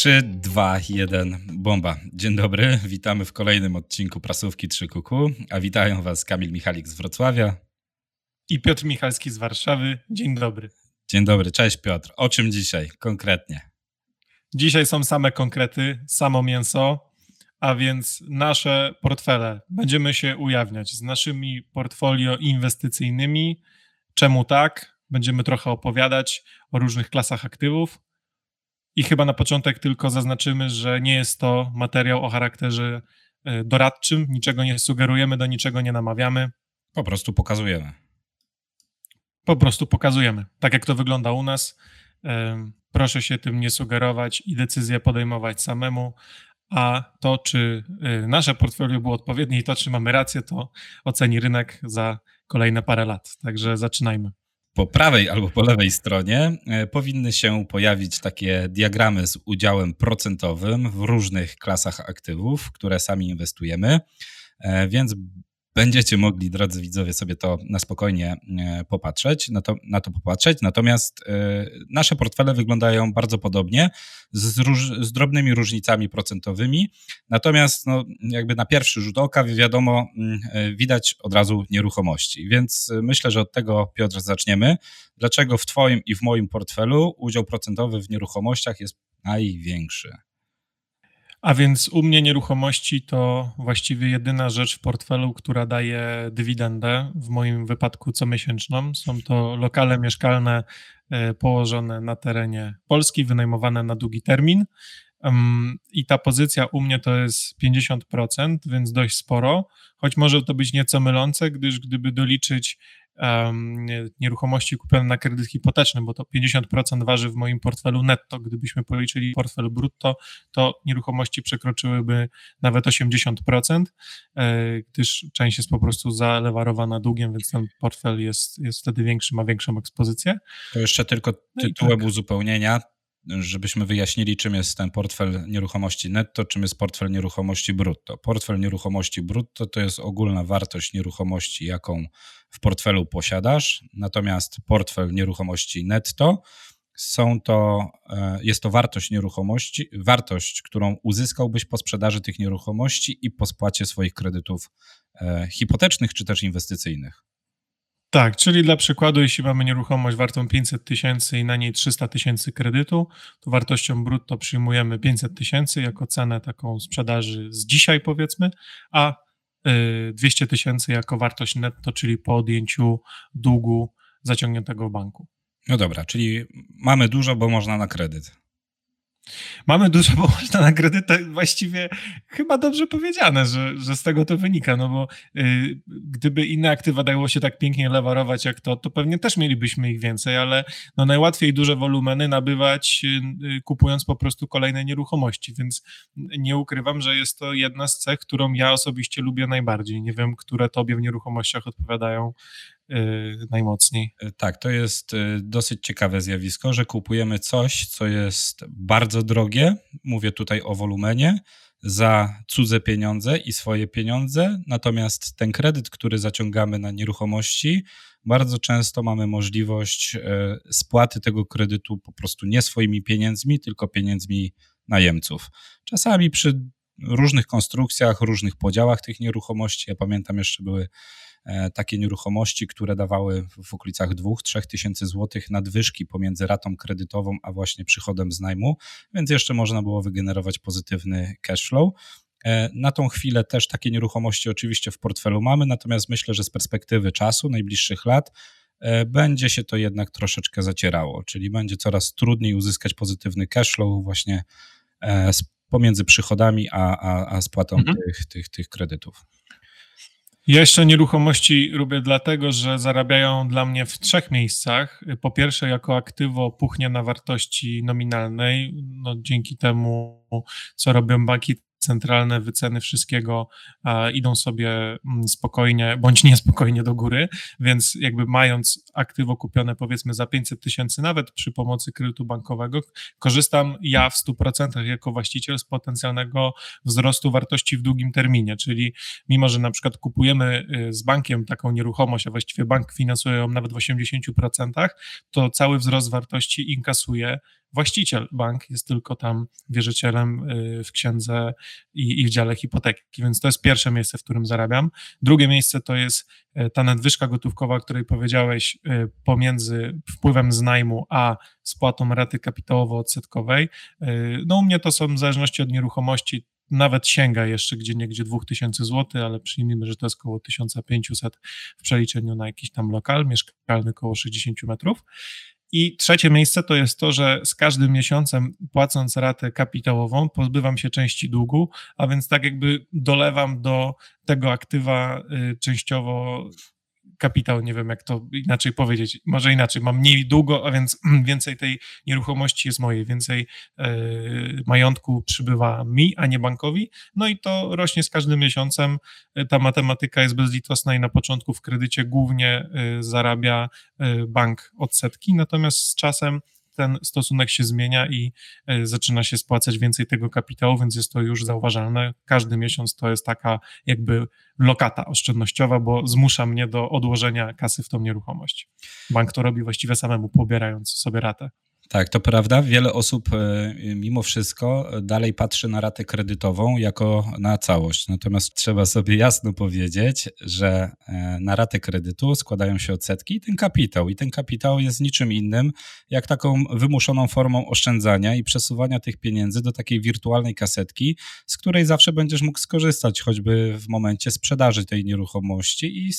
3, 2, 1, bomba. Dzień dobry, witamy w kolejnym odcinku Prasówki 3 Kuku, a witają Was Kamil Michalik z Wrocławia i Piotr Michalski z Warszawy. Dzień dobry. Dzień dobry, cześć Piotr. O czym dzisiaj konkretnie? Dzisiaj są same konkrety, samo mięso, a więc nasze portfele. Będziemy się ujawniać z naszymi portfolio inwestycyjnymi. Czemu tak? Będziemy trochę opowiadać o różnych klasach aktywów. I chyba na początek tylko zaznaczymy, że nie jest to materiał o charakterze e, doradczym, niczego nie sugerujemy, do niczego nie namawiamy. Po prostu pokazujemy. Po prostu pokazujemy, tak jak to wygląda u nas. E, proszę się tym nie sugerować i decyzję podejmować samemu. A to, czy e, nasze portfolio było odpowiednie i to, czy mamy rację, to oceni rynek za kolejne parę lat. Także zaczynajmy po prawej albo po lewej stronie e, powinny się pojawić takie diagramy z udziałem procentowym w różnych klasach aktywów, które sami inwestujemy. E, więc będziecie mogli, drodzy widzowie, sobie to na spokojnie e, popatrzeć, na to, na to popatrzeć. Natomiast e, nasze portfele wyglądają bardzo podobnie, z, róż, z drobnymi różnicami procentowymi. Natomiast no, jakby na pierwszy rzut oka, wiadomo, mm, e, widać od razu nieruchomości. Więc myślę, że od tego, Piotr, zaczniemy. Dlaczego w Twoim i w moim portfelu udział procentowy w nieruchomościach jest największy? A więc u mnie nieruchomości to właściwie jedyna rzecz w portfelu, która daje dywidendę, w moim wypadku comiesięczną. Są to lokale mieszkalne e, położone na terenie Polski, wynajmowane na długi termin. I ta pozycja u mnie to jest 50%, więc dość sporo, choć może to być nieco mylące, gdyż gdyby doliczyć um, nieruchomości kupione na kredyt hipoteczny, bo to 50% waży w moim portfelu netto. Gdybyśmy policzyli portfel brutto, to nieruchomości przekroczyłyby nawet 80%, e, gdyż część jest po prostu zalewarowana długiem, więc ten portfel jest, jest wtedy większy, ma większą ekspozycję. To jeszcze tylko no tytułem no tak. uzupełnienia żebyśmy wyjaśnili, czym jest ten portfel nieruchomości netto, czym jest portfel nieruchomości brutto. Portfel nieruchomości brutto to jest ogólna wartość nieruchomości, jaką w portfelu posiadasz, natomiast portfel nieruchomości netto są to, e, jest to wartość nieruchomości, wartość, którą uzyskałbyś po sprzedaży tych nieruchomości i po spłacie swoich kredytów e, hipotecznych czy też inwestycyjnych. Tak, czyli dla przykładu, jeśli mamy nieruchomość wartą 500 tysięcy i na niej 300 tysięcy kredytu, to wartością brutto przyjmujemy 500 tysięcy jako cenę taką sprzedaży z dzisiaj powiedzmy, a 200 y, tysięcy jako wartość netto, czyli po odjęciu długu zaciągniętego w banku. No dobra, czyli mamy dużo, bo można na kredyt. Mamy dużo, bo można na kredyt, właściwie chyba dobrze powiedziane, że, że z tego to wynika, no bo y, gdyby inne aktywa dało się tak pięknie lewarować jak to, to pewnie też mielibyśmy ich więcej, ale no najłatwiej duże wolumeny nabywać y, y, kupując po prostu kolejne nieruchomości, więc nie ukrywam, że jest to jedna z cech, którą ja osobiście lubię najbardziej. Nie wiem, które tobie w nieruchomościach odpowiadają najmocniej. Y, tak, to jest y, dosyć ciekawe zjawisko, że kupujemy coś, co jest bardzo drogie. Mówię tutaj o wolumenie za cudze pieniądze i swoje pieniądze, natomiast ten kredyt, który zaciągamy na nieruchomości, bardzo często mamy możliwość spłaty tego kredytu po prostu nie swoimi pieniędzmi, tylko pieniędzmi najemców. Czasami przy różnych konstrukcjach, różnych podziałach tych nieruchomości, ja pamiętam jeszcze były E, takie nieruchomości, które dawały w okolicach 2-3 tysięcy złotych nadwyżki pomiędzy ratą kredytową a właśnie przychodem z najmu, więc jeszcze można było wygenerować pozytywny cash flow. E, na tą chwilę też takie nieruchomości oczywiście w portfelu mamy, natomiast myślę, że z perspektywy czasu, najbliższych lat, e, będzie się to jednak troszeczkę zacierało, czyli będzie coraz trudniej uzyskać pozytywny cash flow właśnie pomiędzy przychodami a, a, a spłatą mhm. tych, tych, tych kredytów. Ja jeszcze nieruchomości lubię dlatego, że zarabiają dla mnie w trzech miejscach. Po pierwsze, jako aktywo puchnie na wartości nominalnej. No, dzięki temu, co robią banki centralne wyceny wszystkiego idą sobie mm, spokojnie bądź niespokojnie do góry, więc jakby mając aktywo kupione powiedzmy za 500 tysięcy nawet przy pomocy kredytu bankowego, korzystam ja w 100% jako właściciel z potencjalnego wzrostu wartości w długim terminie, czyli mimo, że na przykład kupujemy y, z bankiem taką nieruchomość, a właściwie bank finansuje ją nawet w 80%, to cały wzrost wartości inkasuje właściciel, bank jest tylko tam wierzycielem w księdze i, i w dziale hipoteki, więc to jest pierwsze miejsce, w którym zarabiam. Drugie miejsce to jest ta nadwyżka gotówkowa, o której powiedziałeś, pomiędzy wpływem z najmu a spłatą raty kapitałowo-odsetkowej. No u mnie to są w zależności od nieruchomości nawet sięga jeszcze gdzie niegdzie 2000 zł, ale przyjmijmy, że to jest około 1500 w przeliczeniu na jakiś tam lokal mieszkalny około 60 metrów. I trzecie miejsce to jest to, że z każdym miesiącem płacąc ratę kapitałową pozbywam się części długu, a więc tak jakby dolewam do tego aktywa y, częściowo kapitał, nie wiem jak to inaczej powiedzieć, może inaczej, mam mniej długo, a więc więcej tej nieruchomości jest mojej, więcej e, majątku przybywa mi, a nie bankowi, no i to rośnie z każdym miesiącem, e, ta matematyka jest bezlitosna i na początku w kredycie głównie e, zarabia bank odsetki, natomiast z czasem ten stosunek się zmienia i e, zaczyna się spłacać więcej tego kapitału, więc jest to już zauważalne. Każdy miesiąc to jest taka jakby lokata oszczędnościowa, bo zmusza mnie do odłożenia kasy w tą nieruchomość. Bank to robi właściwie samemu, pobierając sobie ratę. Tak, to prawda. Wiele osób e, mimo wszystko dalej patrzy na ratę kredytową jako na całość. Natomiast trzeba sobie jasno powiedzieć, że e, na ratę kredytu składają się odsetki i ten kapitał. I ten kapitał jest niczym innym jak taką wymuszoną formą oszczędzania i przesuwania tych pieniędzy do takiej wirtualnej kasetki, z której zawsze będziesz mógł skorzystać, choćby w momencie sprzedaży tej nieruchomości i,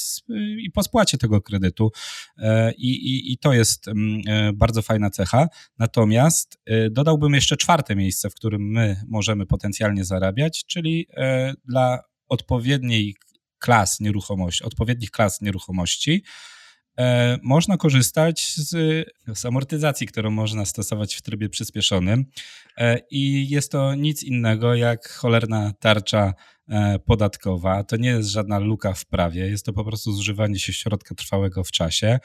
i po spłacie tego kredytu. E, I, i, i to jest mm, bardzo fajna cecha. Natomiast y, dodałbym jeszcze czwarte miejsce, w którym my możemy potencjalnie zarabiać, czyli y, dla odpowiedniej klas nieruchomości, odpowiednich klas nieruchomości, y, można korzystać z, z, amortyzacji, którą można stosować w trybie przyspieszonym. I jest to nic innego jak cholerna tarcza podatkowa. To nie jest żadna luka w prawie, jest to po prostu zużywanie się środka trwałego w czasie.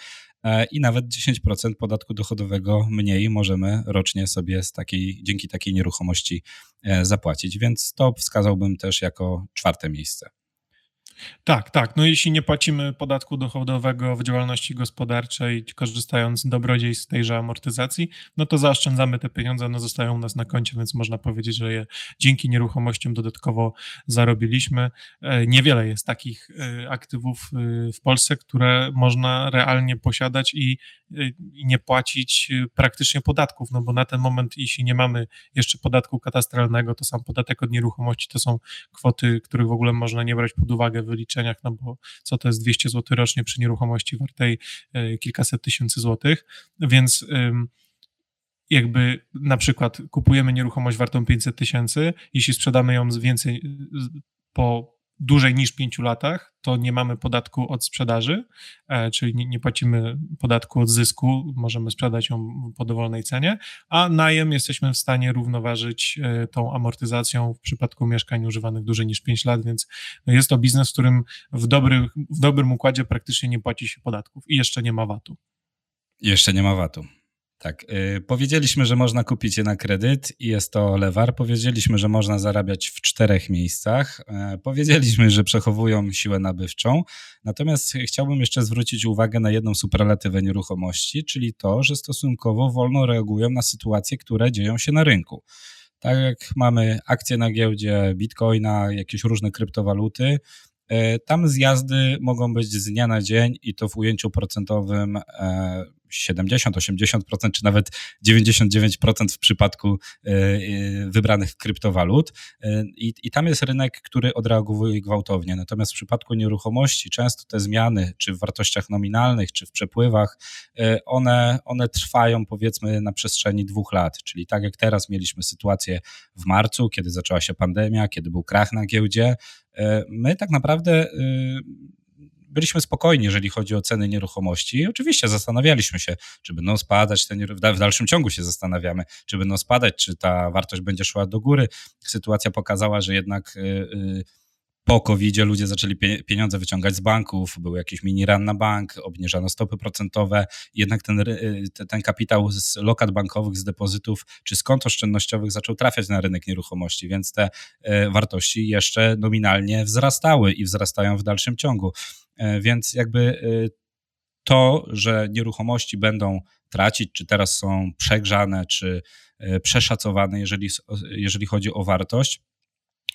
E, i nawet 10% podatku dochodowego mniej możemy rocznie sobie z takiej, dzięki takiej nieruchomości e, zapłacić. Więc to wskazałbym też jako czwarte miejsce. Tak, tak. No jeśli nie płacimy podatku dochodowego w działalności gospodarczej, korzystając z dobrodziejstw tejże amortyzacji, no to zaoszczędzamy te pieniądze, one zostają u nas na koncie, więc można powiedzieć, że je dzięki nieruchomościom dodatkowo zarobiliśmy. E, niewiele jest takich e, aktywów e, w Polsce, które można realnie posiadać i, i nie płacić praktycznie podatków, no bo na ten moment, jeśli nie mamy jeszcze podatku katastralnego, to sam podatek od nieruchomości to są kwoty, których w ogóle można nie brać pod uwagę wyliczeniach, no bo co to jest 200 zł rocznie przy nieruchomości wartej e, kilkaset tysięcy złotych, więc jakby na przykład kupujemy nieruchomość wartą 500 tysięcy, jeśli sprzedamy ją więcej po dłużej niż 5 latach, to nie mamy podatku od sprzedaży, e, czyli nie, nie, płacimy podatku od zysku, możemy sprzedać ją po dowolnej cenie, a najem jesteśmy w stanie równoważyć e, tą amortyzacją w przypadku mieszkań używanych dłużej niż 5 lat, więc jest to biznes, w którym w, dobry, w dobrym układzie praktycznie nie płaci się podatków i jeszcze nie ma VAT-u. Jeszcze nie ma VAT-u. Tak, yy, powiedzieliśmy, że można kupić je na kredyt i jest to lewar. Powiedzieliśmy, że można zarabiać w czterech miejscach. Yy, powiedzieliśmy, że przechowują siłę nabywczą. Natomiast chciałbym jeszcze zwrócić uwagę na jedną superlatywę nieruchomości, czyli to, że stosunkowo wolno reagują na sytuacje, które dzieją się na rynku. Tak jak mamy akcje na giełdzie, bitcoina, jakieś różne kryptowaluty, e, tam zjazdy mogą być z dnia na dzień i to w ujęciu procentowym e, 70, 80% czy nawet 99% w przypadku e, e, wybranych kryptowalut. E, I, I tam jest rynek, który odreagowuje gwałtownie. Natomiast w przypadku nieruchomości często te zmiany, czy w wartościach nominalnych, czy w przepływach, one, one trwają powiedzmy na przestrzeni dwóch lat. Czyli tak jak teraz mieliśmy sytuację w marcu, kiedy zaczęła się pandemia, kiedy był krach na giełdzie, my tak naprawdę byliśmy spokojni, jeżeli chodzi o ceny nieruchomości. oczywiście zastanawialiśmy się, czy będą spadać, te, w dalszym ciągu się zastanawiamy, czy będą spadać, czy ta wartość będzie szła do góry. Sytuacja pokazała, że jednak. Yy, po covid ludzie zaczęli pieniądze wyciągać z banków, był jakiś mini run na bank, obniżano stopy procentowe, jednak ten, y, ten kapitał z lokat bankowych, z depozytów czy z kont oszczędnościowych zaczął trafiać na rynek nieruchomości, więc te y, wartości jeszcze nominalnie wzrastały i wzrastają w dalszym ciągu. E, więc jakby y, to, że nieruchomości będą tracić, czy teraz są przegrzane, czy przeszacowane, jeżeli, jeżeli chodzi o wartość,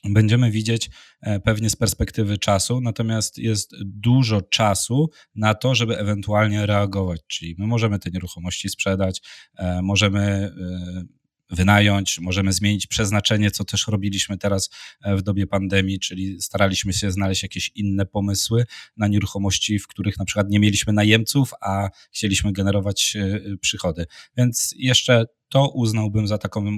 będziemy widzieć e, pewnie z perspektywy czasu, natomiast jest dużo czasu na to, żeby ewentualnie reagować. Czyli my możemy te nieruchomości sprzedać, e, możemy e, wynająć, możemy zmienić przeznaczenie, co też robiliśmy teraz w dobie pandemii, czyli staraliśmy się znaleźć jakieś inne pomysły na nieruchomości, w których na przykład nie mieliśmy najemców, a chcieliśmy generować przychody. Więc jeszcze to uznałbym za taką,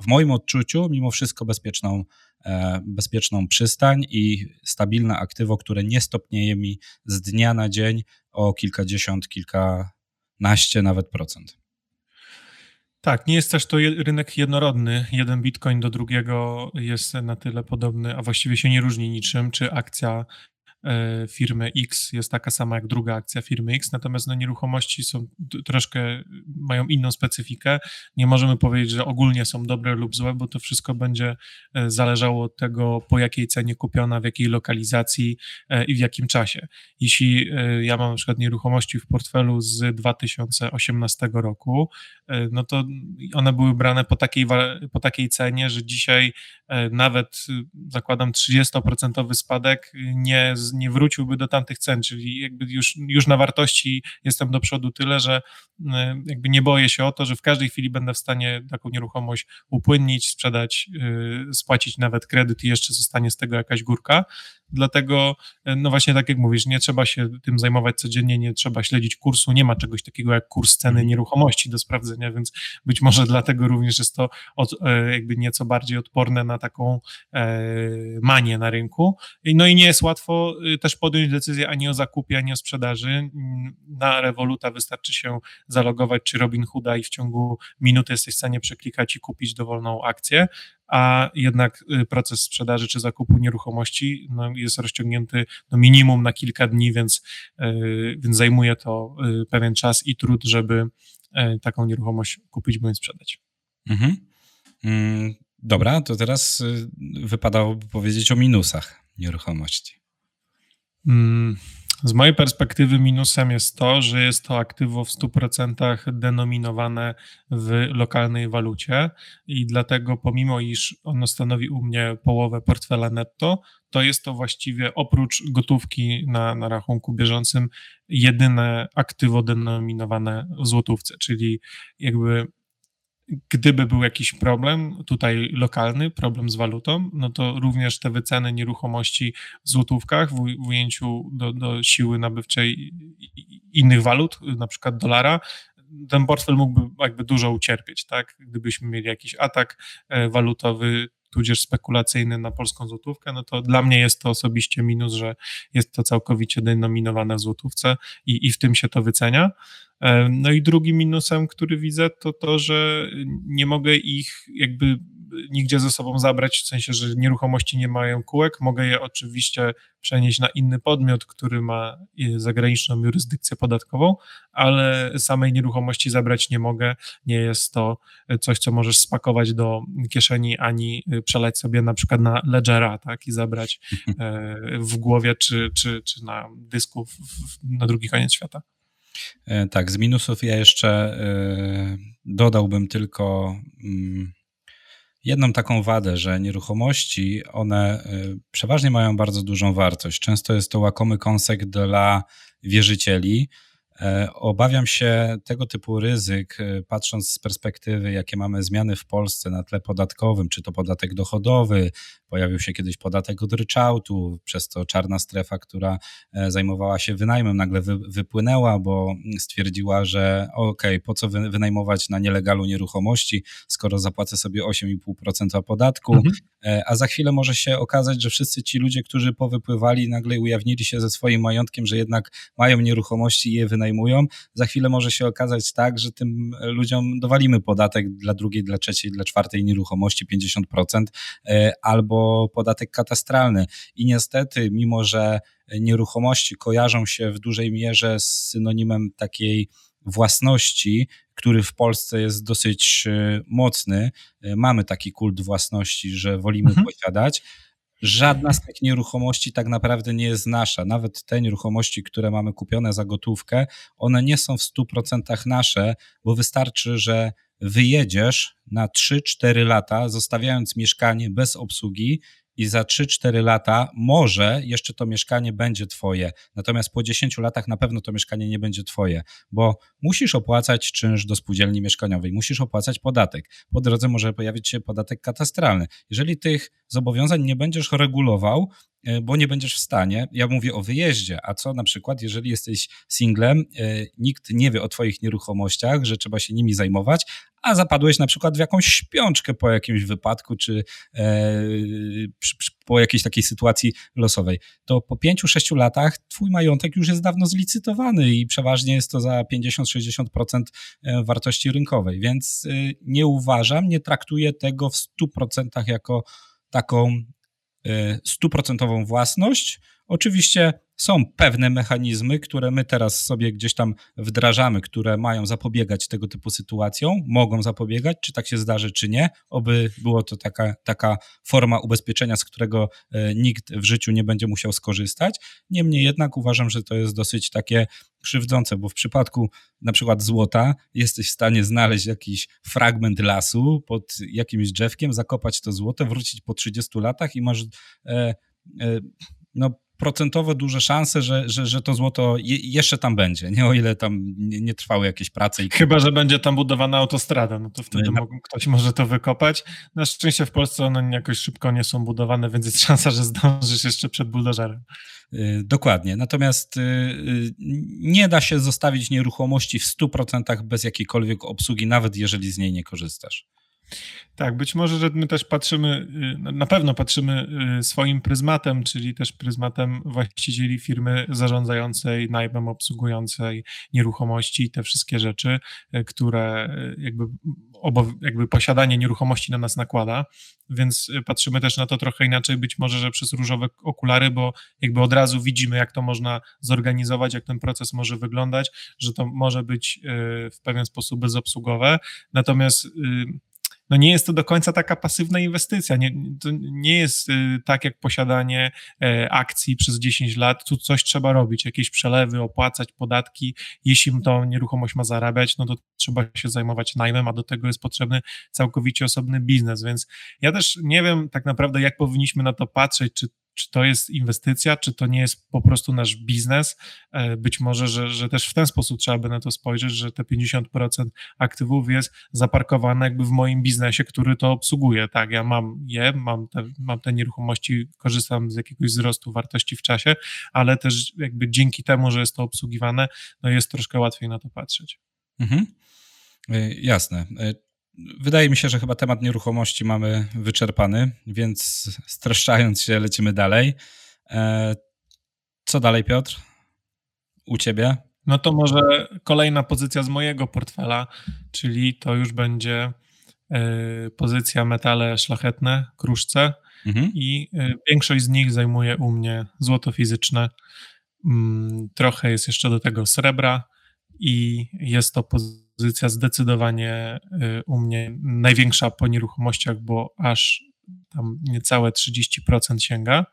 w moim odczuciu, mimo wszystko bezpieczną E, bezpieczną przystań i stabilne aktywo, które nie stopnieje mi z dnia na dzień o kilkadziesiąt, kilkanaście nawet procent. Tak, nie jest też to rynek jednorodny. Jeden bitcoin do drugiego jest na tyle podobny, a właściwie się nie różni niczym, czy akcja firmy X jest taka sama jak druga akcja firmy X, natomiast no, nieruchomości są troszkę, mają inną specyfikę. Nie możemy powiedzieć, że ogólnie są dobre lub złe, bo to wszystko będzie e, zależało od tego, po jakiej cenie kupiona, w jakiej lokalizacji e, i w jakim czasie. Jeśli ja mam na przykład nieruchomości w portfelu z 2018 roku, no to one były brane po takiej, po takiej cenie, że dzisiaj nawet zakładam 30% spadek nie nie wróciłby do tamtych cen, czyli jakby już, już na wartości jestem do przodu tyle, że e, jakby nie boję się o to, że w każdej chwili będę w stanie taką nieruchomość upłynnić, sprzedać, e, spłacić nawet kredyt i jeszcze zostanie z tego jakaś górka. Dlatego, e, no właśnie tak jak mówisz, nie trzeba się tym zajmować codziennie, nie trzeba śledzić kursu, nie ma czegoś takiego jak kurs ceny mhm. nieruchomości do sprawdzenia, więc być może dlatego również jest to od, jakby nieco bardziej odporne na taką manię na rynku. No i nie jest łatwo też podjąć decyzję ani o zakupie, ani o sprzedaży. Na Revoluta wystarczy się zalogować czy Robin Hooda i w ciągu minuty jesteś w stanie przeklikać i kupić dowolną akcję, a jednak y, proces sprzedaży czy zakupu nieruchomości no, jest rozciągnięty no, minimum na kilka dni, więc, yy, więc zajmuje to pewien czas i trud, żeby taką nieruchomość kupić bądź sprzedać. Mhm. Mm, dobra, to teraz y, wypadałoby powiedzieć o minusach nieruchomości. Mm, z mojej perspektywy minusem jest to, że jest to aktywo w 100% denominowane w lokalnej walucie i dlatego pomimo iż ono stanowi u mnie połowę portfela netto, to jest to właściwie oprócz gotówki na, na rachunku bieżącym jedyne aktywo denominowane w złotówce, czyli jakby gdyby był jakiś problem tutaj lokalny, problem z walutą, no to również te wyceny nieruchomości w złotówkach w, ujęciu do, do siły nabywczej innych walut, na przykład dolara, ten portfel mógłby jakby dużo ucierpieć, tak? Gdybyśmy mieli jakiś atak e, walutowy, tudzież spekulacyjny na polską złotówkę, no to dla mnie jest to osobiście minus, że jest to całkowicie denominowane w złotówce i, i w tym się to wycenia. E, no i drugim minusem, który widzę, to to, że nie mogę ich jakby nigdzie ze sobą zabrać, w sensie, że nieruchomości nie mają kółek. Mogę je oczywiście przenieść na inny podmiot, który ma e, zagraniczną jurysdykcję podatkową, ale samej nieruchomości zabrać nie mogę. Nie jest to coś, co możesz spakować do kieszeni, ani przelać sobie na przykład na ledgera, tak, i zabrać e, w głowie czy, czy, czy na dysku na drugi koniec świata. E, tak, z minusów ja jeszcze e, dodałbym tylko mm, jedną taką wadę, że nieruchomości, one e, przeważnie mają bardzo dużą wartość. Często jest to łakomy kąsek dla wierzycieli, E, obawiam się tego typu ryzyk, e, patrząc z perspektywy, jakie mamy zmiany w Polsce na tle podatkowym, czy to podatek dochodowy, pojawił się kiedyś podatek od ryczałtu, przez to czarna strefa, która e, zajmowała się wynajmem, nagle wy, wypłynęła, bo stwierdziła, że okej, okay, po co wynajmować na nielegalu nieruchomości, skoro zapłacę sobie 8,5% podatku, mhm. a za chwilę może się okazać, że wszyscy ci ludzie, którzy powypływali, nagle ujawnili się ze swoim majątkiem, że jednak mają nieruchomości i je wynajmują. Za chwilę może się okazać tak, że tym ludziom dowalimy podatek dla drugiej, dla trzeciej, dla czwartej nieruchomości 50% e, podatek katastralny. I niestety, mimo że nieruchomości kojarzą się w dużej mierze z synonimem takiej własności, który w Polsce jest dosyć e, mocny. E, mamy taki kult własności, że wolimy mhm. posiadać żadna z tych nieruchomości tak naprawdę nie jest nasza. Nawet te nieruchomości, które mamy kupione za gotówkę, one nie są w 100% nasze, bo wystarczy, że wyjedziesz na 3-4 lata, zostawiając mieszkanie bez obsługi i za 3-4 lata może jeszcze to mieszkanie będzie twoje, natomiast po 10 latach na pewno to mieszkanie nie będzie twoje, bo musisz opłacać czynsz do spółdzielni mieszkaniowej, musisz opłacać podatek. Po drodze może pojawić się podatek katastralny. Jeżeli tych zobowiązań nie będziesz regulował, bo nie będziesz w stanie. Ja mówię o wyjeździe, a co na przykład, jeżeli jesteś singlem, e, nikt nie wie o Twoich nieruchomościach, że trzeba się nimi zajmować, a zapadłeś na przykład w jakąś śpiączkę po jakimś wypadku, czy e, po jakiejś takiej sytuacji losowej, to po 5-6 latach Twój majątek już jest dawno zlicytowany i przeważnie jest to za 50-60% wartości rynkowej, więc nie uważam, nie traktuję tego w 100% jako taką e, stuprocentową własność. Oczywiście są pewne mechanizmy, które my teraz sobie gdzieś tam wdrażamy, które mają zapobiegać tego typu sytuacjom, mogą zapobiegać, czy tak się zdarzy, czy nie, oby było to taka, taka forma ubezpieczenia, z którego e, nikt w życiu nie będzie musiał skorzystać. Niemniej jednak uważam, że to jest dosyć takie krzywdzące, bo w przypadku na przykład złota jesteś w stanie znaleźć jakiś fragment lasu pod jakimś drzewkiem, zakopać to złoto, wrócić po 30 latach i masz e, e, no, procentowo duże szanse, że, że, że to złoto je, jeszcze tam będzie, nie o ile tam nie, nie trwały jakieś prace. I... Chyba, że będzie tam budowana autostrada, no to wtedy no. ktoś może to wykopać. Na szczęście w Polsce one jakoś szybko nie są budowane, więc jest szansa, że zdążysz jeszcze przed buldożerem. Y, dokładnie. Natomiast y, y, nie da się zostawić nieruchomości w 100% bez jakiejkolwiek obsługi, nawet jeżeli z niej nie korzystasz. Tak, być może, że my też patrzymy, y, na pewno patrzymy y, swoim pryzmatem, czyli też pryzmatem właścicieli firmy zarządzającej, najmem obsługującej nieruchomości i te wszystkie rzeczy, y, które jakby, jakby posiadanie nieruchomości na nas nakłada, więc patrzymy też na to trochę inaczej, być może, że przez różowe okulary, bo jakby od razu widzimy, jak to można zorganizować, jak ten proces może wyglądać, że to może być w pewien sposób bezobsługowe, natomiast no nie jest to do końca taka pasywna inwestycja. Nie, to nie jest y, tak jak posiadanie e, akcji przez 10 lat. Tu coś trzeba robić, jakieś przelewy, opłacać podatki. Jeśli to nieruchomość ma zarabiać, no to trzeba się zajmować najmem, a do tego jest potrzebny całkowicie osobny biznes. Więc ja też nie wiem tak naprawdę, jak powinniśmy na to patrzeć, czy czy to jest inwestycja, czy to nie jest po prostu nasz biznes. E, być może, że, że też w ten sposób trzeba by na to spojrzeć, że te 50% aktywów jest zaparkowane jakby w moim biznesie, który to obsługuje. Tak, ja mam je, mam te, mam te nieruchomości, korzystam z jakiegoś wzrostu wartości w czasie, ale też jakby dzięki temu, że jest to obsługiwane, no jest troszkę łatwiej na to patrzeć. Mhm. E, jasne. Wydaje mi się, że chyba temat nieruchomości mamy wyczerpany, więc streszczając się, lecimy dalej. E, co dalej, Piotr? U ciebie? No to może kolejna pozycja z mojego portfela, czyli to już będzie e, pozycja metale szlachetne, kruszce mhm. i e, większość z nich zajmuje u mnie złoto fizyczne. Mm, trochę jest jeszcze do tego srebra i jest to pozycja pozycja zdecydowanie y, u mnie największa po nieruchomościach, bo aż tam niecałe 30% sięga.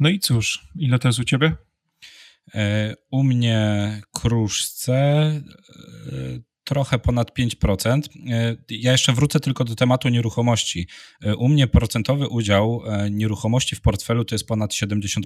No i cóż, ile to jest u ciebie? E, u mnie kruszce e, trochę ponad 5%. E, ja jeszcze wrócę tylko do tematu nieruchomości. U mnie procentowy udział nieruchomości w portfelu to jest ponad 70%.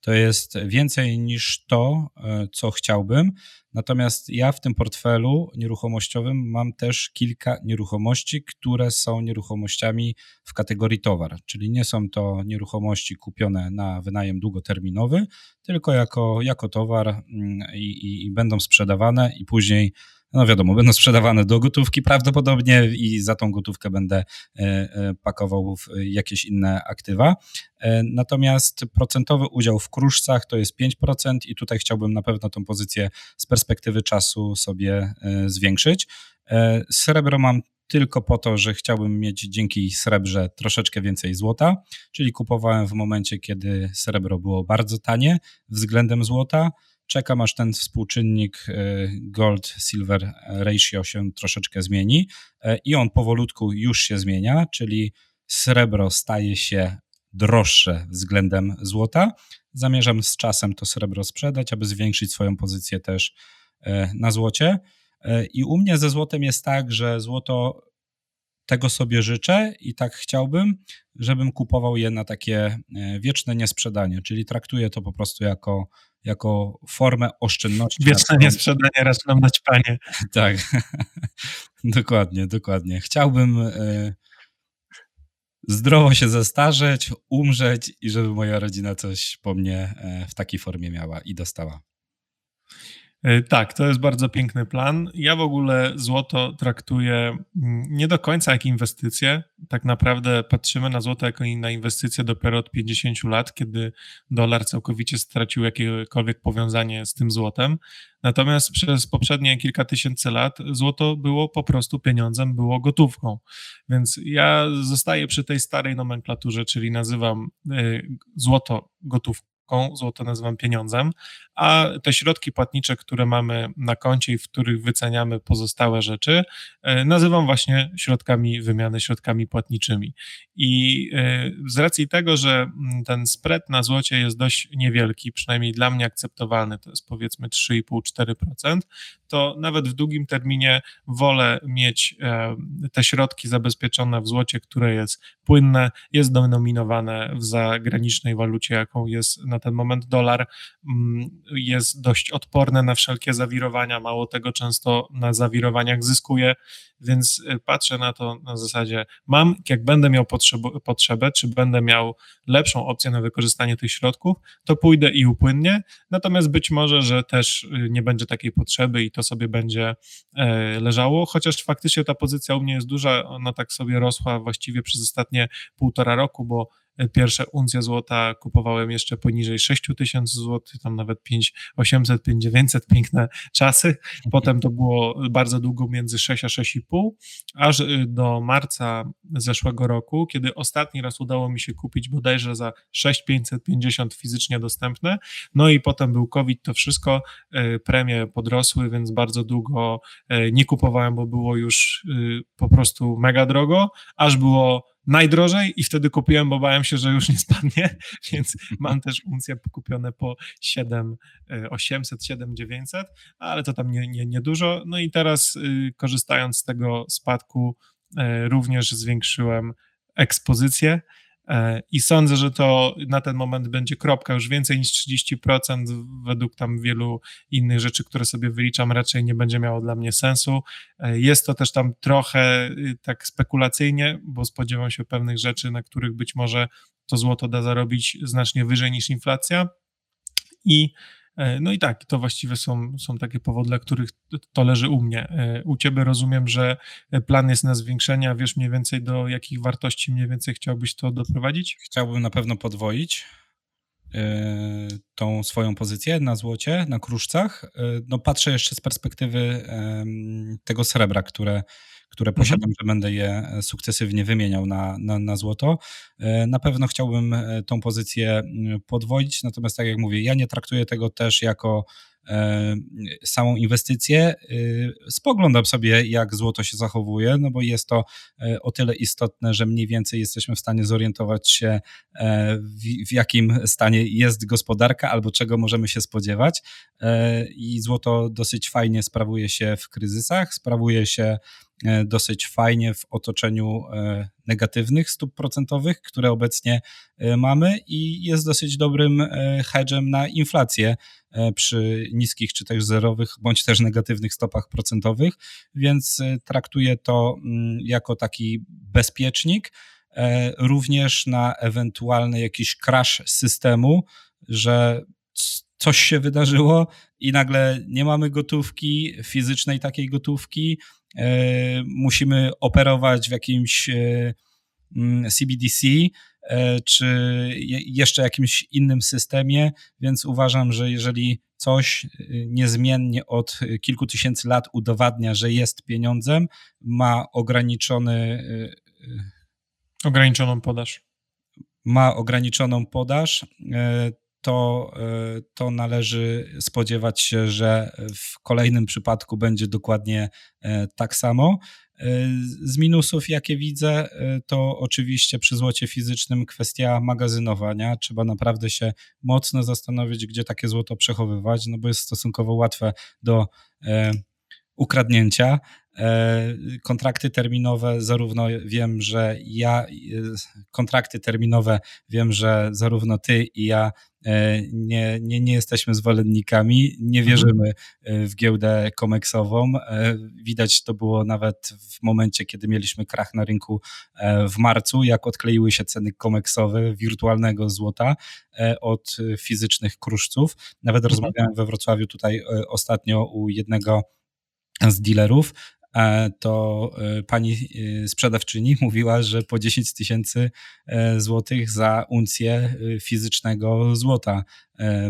To jest więcej niż to, co chciałbym. Natomiast ja w tym portfelu nieruchomościowym mam też kilka nieruchomości, które są nieruchomościami w kategorii towar, czyli nie są to nieruchomości kupione na wynajem długoterminowy, tylko jako, jako towar mm, i, i, i będą sprzedawane i później no wiadomo, będą sprzedawane do gotówki prawdopodobnie i za tą gotówkę będę e, e, pakował w jakieś inne aktywa. E, natomiast procentowy udział w kruszcach to jest 5% i tutaj chciałbym na pewno tą pozycję z perspektywy czasu sobie zwiększyć. Srebro mam tylko po to, że chciałbym mieć dzięki srebrze troszeczkę więcej złota, czyli kupowałem w momencie, kiedy srebro było bardzo tanie względem złota czekam aż ten współczynnik e, gold-silver ratio się troszeczkę zmieni e, i on powolutku już się zmienia, czyli srebro staje się droższe względem złota. Zamierzam z czasem to srebro sprzedać, aby zwiększyć swoją pozycję też na złocie. I u mnie ze złotem jest tak, że złoto tego sobie życzę i tak chciałbym, żebym kupował je na takie e, wieczne niesprzedanie, czyli traktuję to po prostu jako, jako formę oszczędności. Wieczne niesprzedanie raz nam dać panie. tak, dokładnie, dokładnie. Chciałbym e, zdrowo się zestarzeć, umrzeć i żeby moja rodzina coś po mnie e, w takiej formie miała i dostała. E, tak, to jest bardzo piękny plan. Ja w ogóle złoto traktuję mm, nie do końca jak inwestycję. Tak naprawdę patrzymy na złoto jako na inwestycję dopiero od 50 lat, kiedy dolar całkowicie stracił jakiekolwiek powiązanie z tym złotem. Natomiast przez poprzednie kilka tysięcy lat złoto było po prostu pieniądzem, było gotówką. Więc ja zostaję przy tej starej nomenklaturze, czyli nazywam e, złoto gotówką złoto nazywam pieniądzem, a te środki płatnicze, które mamy na koncie i w których wyceniamy pozostałe rzeczy, e, nazywam właśnie środkami wymiany, środkami płatniczymi. I e, z racji tego, że mm, ten spread na złocie jest dość niewielki, przynajmniej dla mnie akceptowalny, to jest powiedzmy 3,5-4%, to nawet w długim terminie wolę mieć e, te środki zabezpieczone w złocie, które jest płynne, jest denominowane w zagranicznej walucie, jaką jest na ten moment dolar, mm, jest dość odporne na wszelkie zawirowania, mało tego często na zawirowaniach zyskuje, więc y, patrzę na to na zasadzie mam, jak będę miał potrzebę, potrzebę czy będę miał lepszą opcję na wykorzystanie tych środków, to pójdę i upłynnie, natomiast być może, że też y, nie będzie takiej potrzeby i to sobie będzie e, leżało, chociaż faktycznie ta pozycja u mnie jest duża, ona tak sobie rosła właściwie przez ostatnie półtora roku, bo Pierwsze uncje złota kupowałem jeszcze poniżej 6 tysięcy złotych, tam nawet 5 800, 5 900, piękne czasy. Potem to było bardzo długo między 6 a 6,5, aż y, do marca zeszłego roku, kiedy ostatni raz udało mi się kupić bodajże za 6,550 fizycznie dostępne. No i potem był COVID, to wszystko, y, premie podrosły, więc bardzo długo y, nie kupowałem, bo było już po prostu mega drogo, aż było najdrożej i wtedy kupiłem, bo bałem się, że już nie spadnie, więc mam też uncje kupione po 7 800, 7 900, ale to tam nie, nie, nie dużo. No i teraz y, korzystając z tego spadku y, również zwiększyłem ekspozycję E, I sądzę, że to na ten moment będzie kropka już więcej niż 30%. Według tam wielu innych rzeczy, które sobie wyliczam, raczej nie będzie miało dla mnie sensu. E, jest to też tam trochę y, tak spekulacyjnie, bo spodziewam się pewnych rzeczy, na których być może to złoto da zarobić znacznie wyżej niż inflacja. I E, no i tak, to właściwie są, są takie powody, dla których to leży u mnie. E, u ciebie rozumiem, że plan jest na zwiększenie, a wiesz mniej więcej do jakich wartości mniej więcej chciałbyś to doprowadzić? Chciałbym na pewno podwoić e, tą swoją pozycję na złocie, na kruszcach. No patrzę jeszcze z perspektywy tego srebra, które które mhm. posiadam, że będę je e, sukcesywnie wymieniał na, na, na złoto. E, na pewno chciałbym e, tą pozycję podwoić, natomiast tak jak mówię, ja nie traktuję tego też jako samą inwestycję. Spoglądam sobie, jak złoto się zachowuje, no bo jest to o tyle istotne, że mniej więcej jesteśmy w stanie zorientować się, w, w jakim stanie jest gospodarka albo czego możemy się spodziewać. I złoto dosyć fajnie sprawuje się w kryzysach, sprawuje się dosyć fajnie w otoczeniu e, negatywnych stóp procentowych, które obecnie e, mamy i jest dosyć dobrym hedgem na inflację przy niskich czy też zerowych bądź też negatywnych stopach procentowych, więc traktuję to mm, jako taki bezpiecznik, również na ewentualny jakiś crash systemu, że coś się wydarzyło i nagle nie mamy gotówki, fizycznej takiej gotówki, E, musimy operować w jakimś CBDC e, e, czy jeszcze jakimś innym systemie, więc uważam, że jeżeli coś niezmiennie od kilku tysięcy lat udowadnia, że jest pieniądzem, ma ograniczony. Ograniczoną podaż. Ma ograniczoną podaż, to, e, to należy spodziewać się, że w kolejnym przypadku będzie dokładnie e, tak samo. Z minusów, jakie widzę, to oczywiście przy złocie fizycznym kwestia magazynowania. Trzeba naprawdę się mocno zastanowić, gdzie takie złoto przechowywać, no bo jest stosunkowo łatwe do ukradnięcia. E, kontrakty terminowe, zarówno wiem, że ja, e, kontrakty terminowe, wiem, że zarówno ty i ja e, nie, nie, nie jesteśmy zwolennikami, nie mhm. wierzymy w giełdę komeksową. Widać to było nawet w momencie, kiedy mieliśmy krach na rynku w marcu, jak odkleiły się ceny komeksowe wirtualnego złota od fizycznych kruszców. Nawet mhm. rozmawiałem we Wrocławiu tutaj ostatnio u jednego z dealerów, e, to e, pani e, sprzedawczyni mówiła, że po 10 tysięcy złotych za uncję fizycznego złota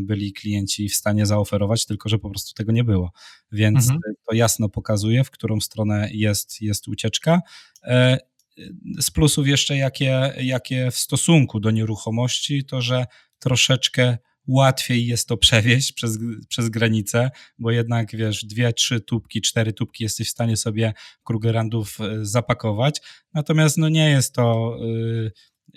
byli klienci w stanie zaoferować, tylko że po prostu tego nie było. Więc mhm. to jasno pokazuje, w którą stronę jest, jest ucieczka. Z plusów jeszcze, jakie, jakie w stosunku do nieruchomości, to że troszeczkę łatwiej jest to przewieźć przez, przez granicę, bo jednak wiesz, dwie, trzy tubki, cztery tubki jesteś w stanie sobie Krugerrandów e, zapakować. Natomiast no nie jest to. Yy,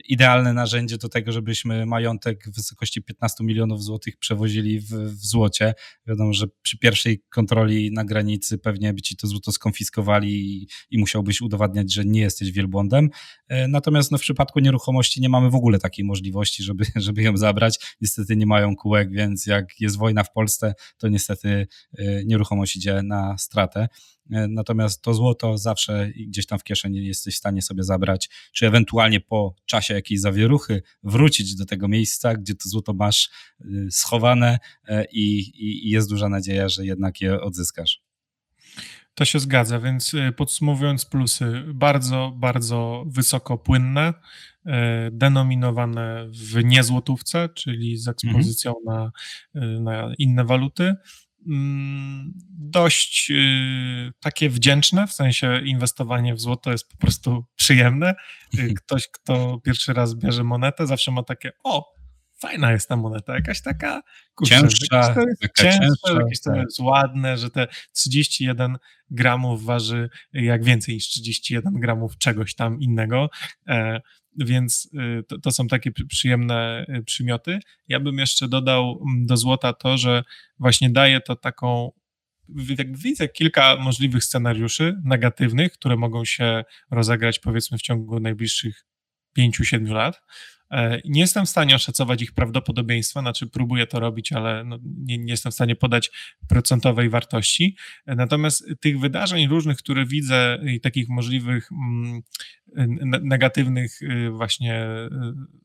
idealne narzędzie do tego, żebyśmy majątek w wysokości 15 milionów złotych przewozili w, w, złocie. Wiadomo, że przy pierwszej kontroli na granicy pewnie by ci to złoto skonfiskowali i, i musiałbyś udowadniać, że nie jesteś wielbłądem. E, natomiast no, w przypadku nieruchomości nie mamy w ogóle takiej możliwości, żeby, żeby ją zabrać. Niestety nie mają kółek, więc jak jest wojna w Polsce, to niestety e, nieruchomość idzie na stratę. E, natomiast to złoto zawsze gdzieś tam w kieszeni jesteś w stanie sobie zabrać, czy ewentualnie po czasie jakiejś zawieruchy wrócić do tego miejsca, gdzie to złoto masz e, schowane e, i, i, jest duża nadzieja, że jednak je odzyskasz. To się zgadza, więc podsumowując plusy, bardzo, bardzo wysoko płynne, denominowane w niezłotówce, czyli z ekspozycją mhm. na, na inne waluty. Mm, dość y, takie wdzięczne, w sensie inwestowanie w złoto jest po prostu przyjemne. Y, ktoś, kto pierwszy raz bierze monetę, zawsze ma takie, o, fajna jest ta moneta, jakaś taka kurczę, cięższa, to jest cięższa, cięższa, jakieś to tak. jest ładne, że te 31 gramów waży jak więcej niż 31 gramów czegoś tam innego. E, więc y, to, to, są takie przyjemne y, przymioty. Ja bym jeszcze dodał mm, do złota to, że właśnie daje to taką widzę kilka możliwych scenariuszy negatywnych, które mogą się rozegrać powiedzmy w ciągu najbliższych 5-7 lat. E, nie jestem w stanie oszacować ich prawdopodobieństwa, znaczy próbuję to robić, ale no nie, nie, jestem w stanie podać procentowej wartości. E, natomiast tych wydarzeń różnych, które widzę i takich możliwych mm, negatywnych y, właśnie y,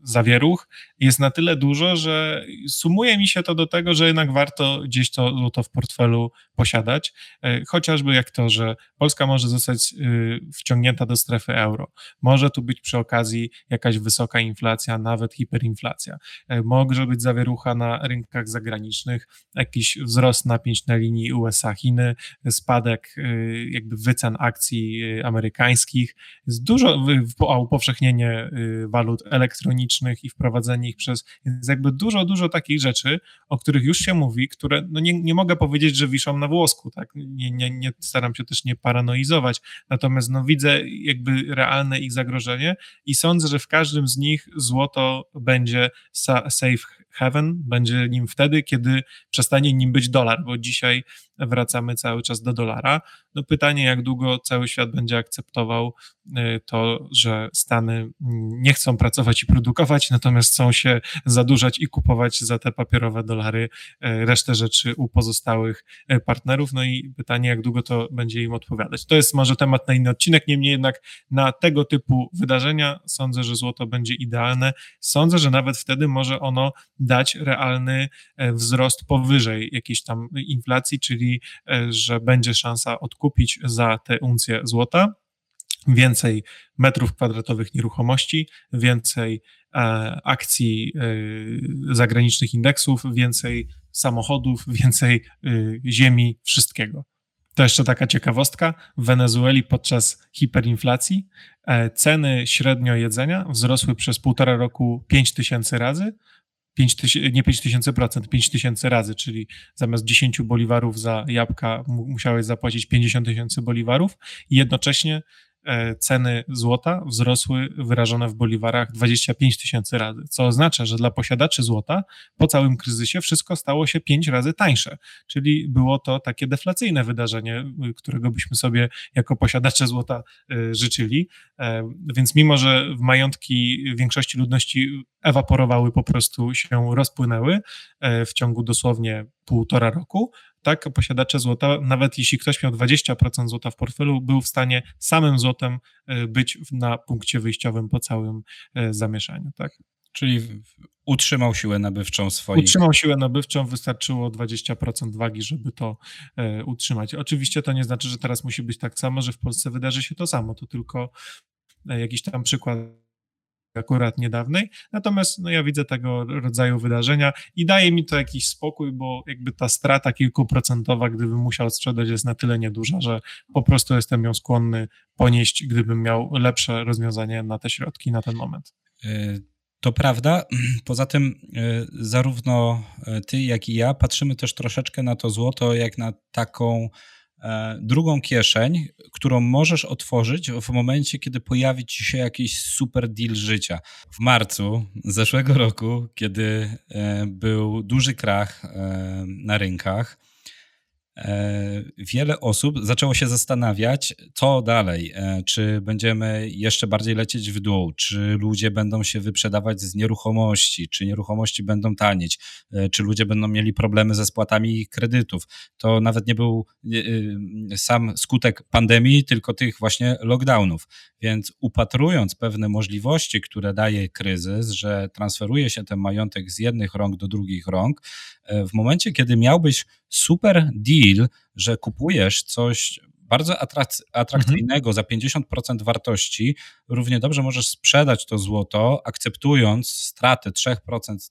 zawieruch jest na tyle dużo, że sumuje mi się to do tego, że jednak warto gdzieś to złoto w portfelu posiadać, e, chociażby jak to, że Polska może zostać y, wciągnięta do strefy euro. Może tu być przy okazji jakaś wysoka inflacja, nawet hiperinflacja. E, może być zawierucha na rynkach zagranicznych, jakiś wzrost napięć na linii USA-Chiny, spadek jakby wycen akcji amerykańskich. Jest dużo upowszechnienie walut elektronicznych i wprowadzenie ich przez, jest jakby dużo, dużo takich rzeczy, o których już się mówi, które no nie, nie mogę powiedzieć, że wiszą na włosku, tak, nie, nie, nie staram się też nie paranoizować, natomiast no widzę jakby realne ich zagrożenie i sądzę, że w każdym z nich złoto będzie safe haven, będzie nim wtedy, kiedy przestanie nim być dolar, bo dzisiaj wracamy cały czas do dolara. No pytanie, jak długo cały świat będzie akceptował y, to, że Stany mm, nie chcą pracować i produkować, natomiast chcą się zadłużać i kupować za te papierowe dolary y, resztę rzeczy u pozostałych y, partnerów. No i pytanie, jak długo to będzie im odpowiadać. To jest może temat na inny odcinek, niemniej jednak na tego typu wydarzenia sądzę, że złoto będzie idealne. Sądzę, że nawet wtedy może ono dać realny wzrost powyżej jakiejś tam inflacji, czyli E, że będzie szansa odkupić za te uncje złota więcej metrów kwadratowych nieruchomości, więcej e, akcji e, zagranicznych indeksów, więcej samochodów, więcej ziemi, wszystkiego. To jeszcze taka ciekawostka. W Wenezueli podczas hiperinflacji ceny średnio jedzenia wzrosły przez półtora roku 5 tysięcy razy, 5 tysięcy, nie 5 tysięcy procent, 5 tysięcy razy, czyli zamiast 10 boliwarów za jabłka musiałeś zapłacić 50 tysięcy boliwarów i jednocześnie ceny złota wzrosły wyrażone w boliwarach 25 tysięcy razy, co oznacza, że dla posiadaczy złota po całym kryzysie wszystko stało się 5 razy tańsze, czyli było to takie deflacyjne wydarzenie, y, którego byśmy sobie jako posiadacze złota y, życzyli. E, więc mimo, że majątki większości ludności ewaporowały, po prostu się rozpłynęły e, w ciągu dosłownie półtora roku, tak, posiadacze złota, nawet jeśli ktoś miał 20% złota w portfelu, był w stanie samym złotem e, być na punkcie wyjściowym po całym e, zamieszaniu, tak. Czyli utrzymał siłę nabywczą swoich. Utrzymał siłę nabywczą, wystarczyło 20% wagi, żeby to e, utrzymać. Oczywiście to nie znaczy, że teraz musi być tak samo, że w Polsce wydarzy się to samo, to tylko jakiś tam przykład akurat niedawnej, natomiast no, ja widzę tego rodzaju wydarzenia i daje mi to jakiś spokój, bo jakby ta strata kilkuprocentowa, gdybym musiał sprzedać, jest na tyle nieduża, że po prostu jestem ją skłonny ponieść, gdybym miał lepsze rozwiązanie na te środki na ten moment. Y, to prawda. Poza tym, y, zarówno y, ty, jak i ja patrzymy też troszeczkę na to złoto, jak na taką E, drugą kieszeń, którą możesz otworzyć w momencie, kiedy pojawi ci się jakiś super deal życia. W marcu zeszłego roku, kiedy e, był duży krach e, na rynkach, E, wiele osób zaczęło się zastanawiać, co dalej. E, czy będziemy jeszcze bardziej lecieć w dół, czy ludzie będą się wyprzedawać z nieruchomości, czy nieruchomości będą tanieć, e, czy ludzie będą mieli problemy ze spłatami kredytów. To nawet nie był sam skutek pandemii, tylko tych właśnie lockdownów. Więc upatrując pewne możliwości, które daje kryzys, że transferuje się ten majątek z jednych rąk do drugich rąk, w momencie, kiedy miałbyś super deal, że kupujesz coś bardzo atrakcyjnego mhm. za 50% wartości, równie dobrze możesz sprzedać to złoto, akceptując stratę 3%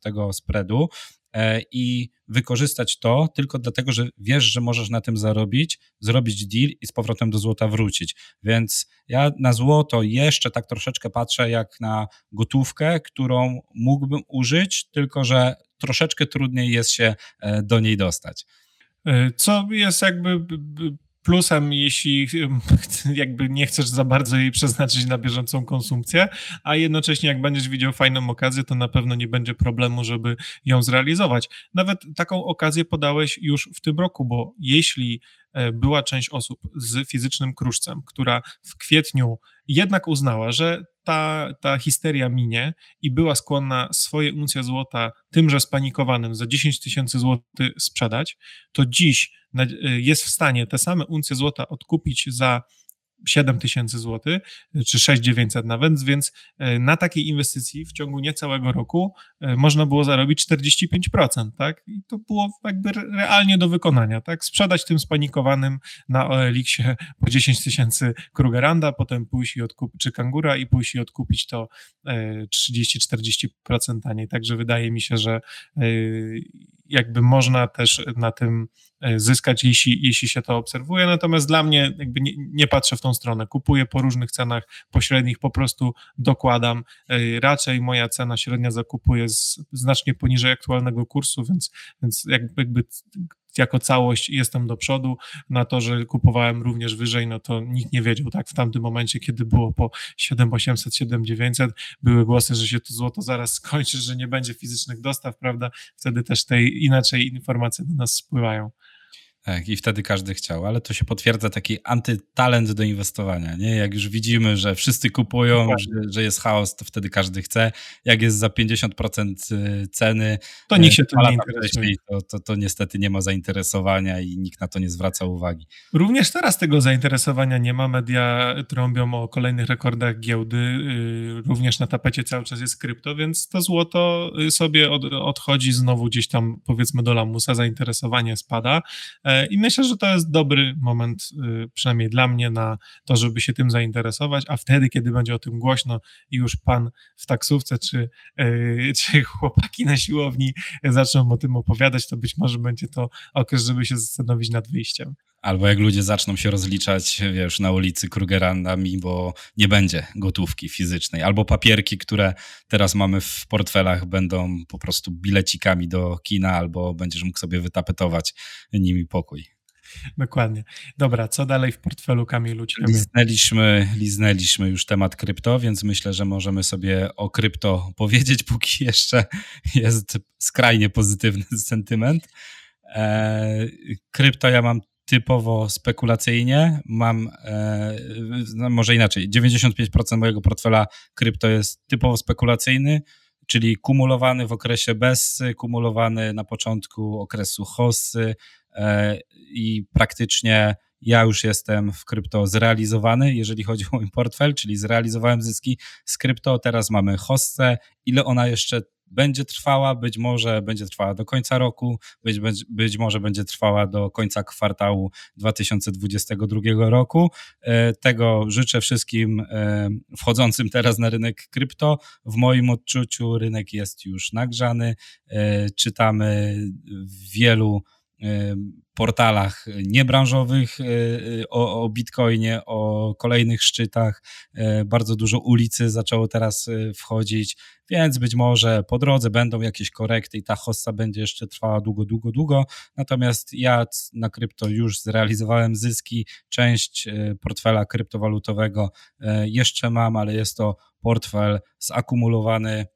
tego spreadu e, i wykorzystać to tylko dlatego, że wiesz, że możesz na tym zarobić, zrobić deal i z powrotem do złota wrócić. Więc ja na złoto jeszcze tak troszeczkę patrzę jak na gotówkę, którą mógłbym użyć, tylko że troszeczkę trudniej jest się e, do niej dostać. E, co jest jakby plusem, jeśli jakby nie chcesz za bardzo jej przeznaczyć na bieżącą konsumpcję, a jednocześnie jak będziesz widział fajną okazję, to na pewno nie będzie problemu, żeby ją zrealizować. Nawet taką okazję podałeś już w tym roku, bo jeśli e, była część osób z fizycznym kruszcem, która w kwietniu jednak uznała, że ta, ta histeria minie i była skłonna swoje uncje złota tymże spanikowanym za 10 tysięcy złotych sprzedać, to dziś jest w stanie te same uncje złota odkupić za 7 tysięcy złotych, czy 6900 nawet, więc e, na takiej inwestycji w ciągu niecałego roku e, można było zarobić 45%, tak? I to było jakby realnie do wykonania, tak? Sprzedać tym spanikowanym na OLX-ie po 10 tysięcy Krugeranda, potem pójść i odkupić, czy Kangura i pójść i odkupić to 30-40% e, taniej, także wydaje mi się, że jakby można też na tym e, zyskać, jeśli, jeśli się to obserwuje. Natomiast dla mnie jakby nie, nie, patrzę w tą stronę. Kupuję po różnych cenach pośrednich, po prostu dokładam. E, raczej moja cena średnia zakupu jest znacznie poniżej aktualnego kursu, więc, więc jakby jako całość jestem do przodu. Na to, że kupowałem również wyżej, no to nikt nie wiedział, tak? W tamtym momencie, kiedy było po 7800, 7900, były głosy, że się to złoto zaraz skończy, że nie będzie fizycznych dostaw, prawda? Wtedy też te inaczej informacje do nas spływają. Tak, i wtedy każdy chciał, ale to się potwierdza taki antytalent do inwestowania, nie? Jak już widzimy, że wszyscy kupują, że, że, jest chaos, to wtedy każdy chce. Jak jest za 50% y, ceny, to nikt się tym nie interesuje. To, to, to niestety nie ma zainteresowania i nikt na to nie zwraca uwagi. Również teraz tego zainteresowania nie ma. Media trąbią o kolejnych rekordach giełdy. Y, również na tapecie cały czas jest krypto, więc to złoto y, sobie od, odchodzi znowu gdzieś tam powiedzmy do lamusa, zainteresowanie spada e, i myślę, że to jest dobry moment, y, przynajmniej dla mnie, na to, żeby się tym zainteresować, a wtedy, kiedy będzie o tym głośno i już pan w taksówce czy, y, czy chłopaki na siłowni zaczną o tym opowiadać, to być może będzie to okres, żeby się zastanowić nad wyjściem. Albo jak ludzie zaczną się rozliczać, wiesz, na ulicy Krugerandami, bo nie będzie gotówki fizycznej. Albo papierki, które teraz mamy w portfelach, będą po prostu bilecikami do kina, albo będziesz mógł sobie wytapetować nimi pokój. Dokładnie. Dobra, co dalej w portfelu Kamilu? Liznęliśmy, liznęliśmy już temat krypto, więc myślę, że możemy sobie o krypto powiedzieć, póki jeszcze jest skrajnie pozytywny sentyment. E, krypto ja mam typowo spekulacyjnie. Mam, e, no może inaczej, 95% mojego portfela krypto jest typowo spekulacyjny, czyli kumulowany w okresie BESY, kumulowany na początku okresu HOSY e, i praktycznie ja już jestem w krypto zrealizowany, jeżeli chodzi o mój portfel, czyli zrealizowałem zyski z krypto, teraz mamy HOSę, ile ona jeszcze będzie trwała, być może będzie trwała do końca roku, być, być, być może będzie trwała do końca kwartału 2022 roku. E, tego życzę wszystkim e, wchodzącym teraz na rynek krypto. W moim odczuciu rynek jest już nagrzany. E, czytamy wielu portalach niebranżowych y, o, o Bitcoinie, o kolejnych szczytach. Y, bardzo dużo ulicy zaczęło teraz wchodzić, więc być może po drodze będą jakieś korekty i ta hossa będzie jeszcze trwała długo, długo, długo. Natomiast ja na krypto już zrealizowałem zyski. Część portfela kryptowalutowego jeszcze mam, ale jest to portfel zakumulowany E,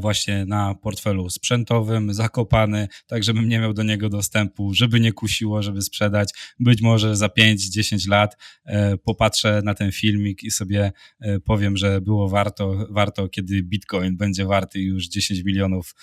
właśnie na portfelu sprzętowym, zakopany, tak żebym nie miał do niego dostępu, żeby nie kusiło, żeby sprzedać. Być może za 5-10 lat e, popatrzę na ten filmik i sobie e, powiem, że było warto, warto, kiedy Bitcoin będzie warty już 10 milionów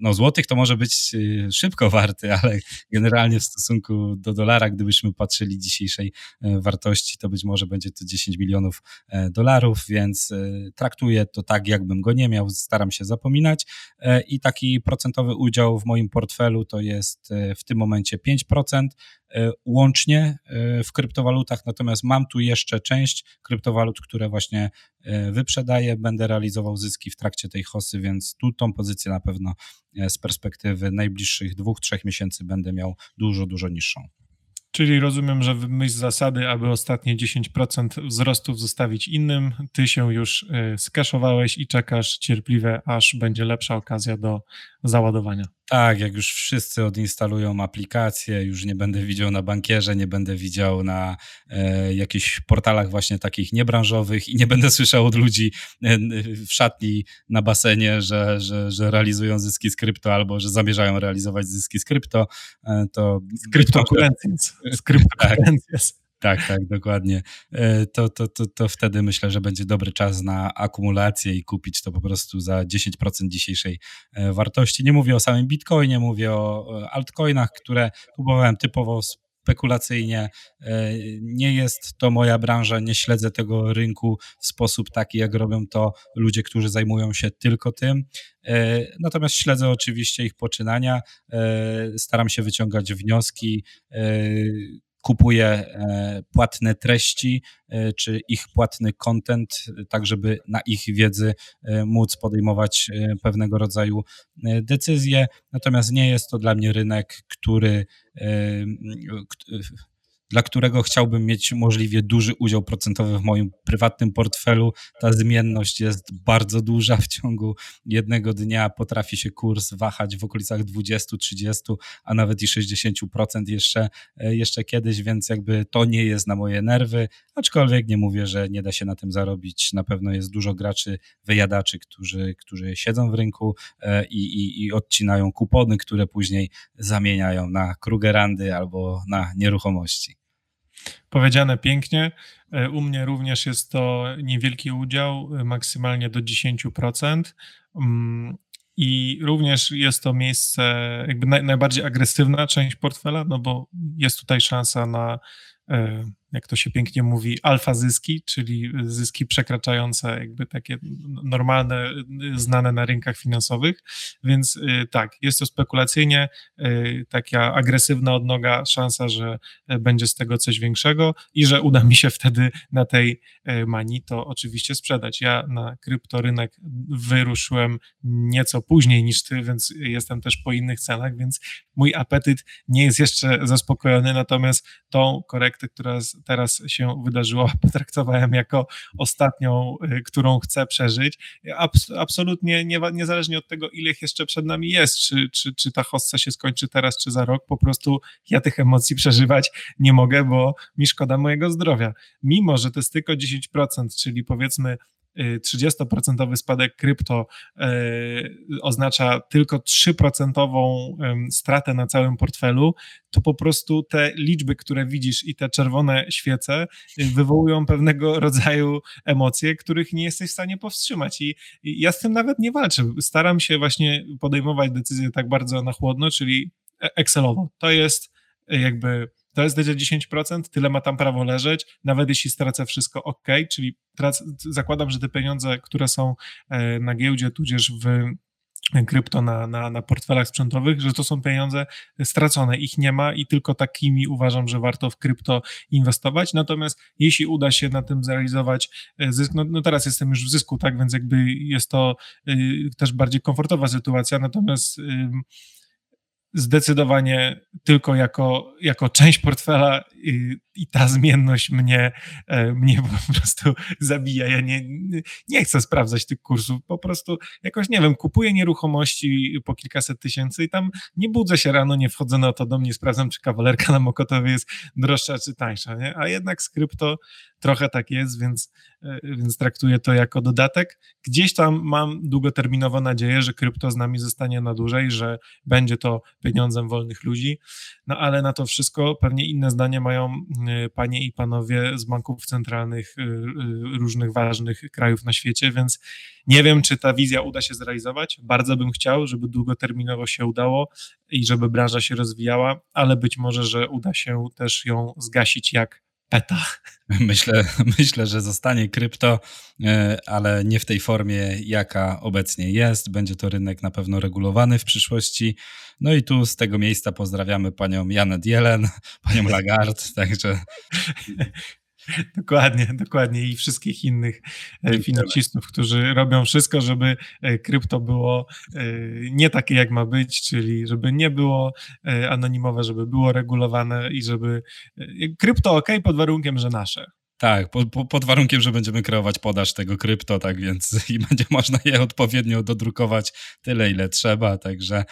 no, złotych, to może być szybko warty, ale generalnie w stosunku do dolara, gdybyśmy patrzyli dzisiejszej wartości, to być może będzie to 10 milionów dolarów, więc traktuję to tak, jakbym go nie miał. Staram staram się zapominać. E, i taki procentowy udział w moim portfelu to jest e, w tym momencie 5% e, łącznie w kryptowalutach, natomiast mam tu jeszcze część kryptowalut, które właśnie wyprzedaję, będę realizował zyski w trakcie tej hosy, więc tu tą pozycję na pewno z perspektywy najbliższych dwóch, trzech miesięcy będę miał dużo, dużo niższą. Czyli rozumiem, że myśl zasady, aby ostatnie 10% wzrostów zostawić innym, ty się już y, skaszowałeś i czekasz cierpliwie, aż będzie lepsza okazja do załadowania. Tak, jak już wszyscy odinstalują aplikację, już nie będę widział na bankierze, nie będę widział na e, jakichś portalach właśnie takich niebranżowych i nie będę słyszał od ludzi e, w szatni na basenie, że, że, że realizują zyski z krypto albo że zamierzają realizować zyski z krypto, e, to... Z kryptokurencji. Z kryptokurencji. Tak. Tak, tak, dokładnie. E, to, to, to, to wtedy myślę, że będzie dobry czas na akumulację i kupić to po prostu za 10% dzisiejszej e, wartości. Nie mówię o samym Bitcoinie, mówię o altcoinach, które kupowałem typowo spekulacyjnie. E, nie jest to moja branża, nie śledzę tego rynku w sposób taki, jak robią to ludzie, którzy zajmują się tylko tym. Natomiast śledzę oczywiście ich poczynania, staram się wyciągać wnioski kupuje e, płatne treści e, czy ich płatny content, tak żeby na ich wiedzy e, móc podejmować pewnego rodzaju decyzje. Natomiast nie jest to dla mnie rynek, który dla którego chciałbym mieć możliwie duży udział procentowy w moim prywatnym portfelu. Ta zmienność jest bardzo duża w ciągu jednego dnia. Potrafi się kurs wahać w okolicach 20, 30, a nawet i 60% jeszcze, e, jeszcze kiedyś, więc jakby to nie jest na moje nerwy, aczkolwiek nie mówię, że nie da się na tym zarobić. Na pewno jest dużo graczy, wyjadaczy, którzy, którzy siedzą w rynku e, i, i, i odcinają kupony, które później zamieniają na Krugerandy albo na nieruchomości. Powiedziane pięknie. E, u mnie również jest to niewielki udział, e, maksymalnie do 10%. Mm, I również jest to miejsce, jakby najbardziej agresywna część portfela, no bo jest tutaj szansa na jak to się pięknie mówi, alfa zyski, czyli zyski przekraczające jakby takie normalne, znane na rynkach finansowych. Więc y, tak, jest to spekulacyjnie y, taka agresywna odnoga, szansa, że będzie z tego coś większego i że uda mi się wtedy na tej y, mani to oczywiście sprzedać. Ja na kryptorynek wyruszyłem nieco później niż ty, więc jestem też po innych cenach, więc mój apetyt nie jest jeszcze zaspokojony, natomiast tą korektę, która teraz się wydarzyła, potraktowałem jako ostatnią, y, którą chcę przeżyć. Abs absolutnie nie, niezależnie od tego, ile jeszcze przed nami jest, czy, czy, czy ta hossa się skończy teraz, czy za rok, po prostu ja tych emocji przeżywać nie mogę, bo mi szkoda mojego zdrowia. Mimo, że to jest tylko 10%, czyli powiedzmy 30% spadek krypto e, oznacza tylko 3% stratę na całym portfelu, to po prostu te liczby, które widzisz i te czerwone świece y, wywołują pewnego rodzaju emocje, których nie jesteś w stanie powstrzymać. I, ja z tym nawet nie walczę. Staram się właśnie podejmować decyzje tak bardzo na chłodno, czyli e, Excelowo. To jest jakby to jest będzie 10%, tyle ma tam prawo leżeć, nawet jeśli stracę wszystko ok, czyli zakładam, że te pieniądze, które są e, na giełdzie, tudzież w krypto na, na, na portfelach sprzętowych, że to są pieniądze stracone, ich nie ma i tylko takimi uważam, że warto w krypto inwestować. Natomiast jeśli uda się na tym zrealizować e, zysk, no, no teraz jestem już w zysku, tak, więc jakby jest to y, też bardziej komfortowa sytuacja, natomiast y, zdecydowanie tylko jako, jako część portfela i, ta zmienność mnie, e, mnie po prostu zabija. Ja nie, nie chcę sprawdzać tych kursów, po prostu jakoś, nie wiem, kupuję nieruchomości po kilkaset tysięcy i tam nie budzę się rano, nie wchodzę na to dom, nie sprawdzam, czy kawalerka na Mokotowie jest droższa czy tańsza, nie? a jednak z krypto trochę tak jest, więc, e, więc traktuję to jako dodatek. Gdzieś tam mam długoterminowo nadzieję, że krypto z nami zostanie na dłużej, że będzie to pieniądzem wolnych ludzi, no ale na to wszystko pewnie inne zdanie mają e, panie i panowie z banków centralnych e, różnych ważnych krajów na świecie, więc nie wiem, czy ta wizja uda się zrealizować. Bardzo bym chciał, żeby długoterminowo się udało i żeby branża się rozwijała, ale być może, że uda się też ją zgasić jak peta. Myślę, myślę, że zostanie krypto, e, ale nie w tej formie, jaka obecnie jest. Będzie to rynek na pewno regulowany w przyszłości. No i tu z tego miejsca pozdrawiamy panią Janet Jelen, panią Lagarde, także Dokładnie, dokładnie i wszystkich innych e, finansistów, którzy robią wszystko, żeby e, krypto było e, nie takie jak ma być, czyli żeby nie było anonimowe, żeby było regulowane i żeby krypto ok pod warunkiem, że nasze. Tak, po, po, pod warunkiem, że będziemy kreować podaż tego krypto, tak więc i będzie można je odpowiednio dodrukować tyle, ile trzeba, także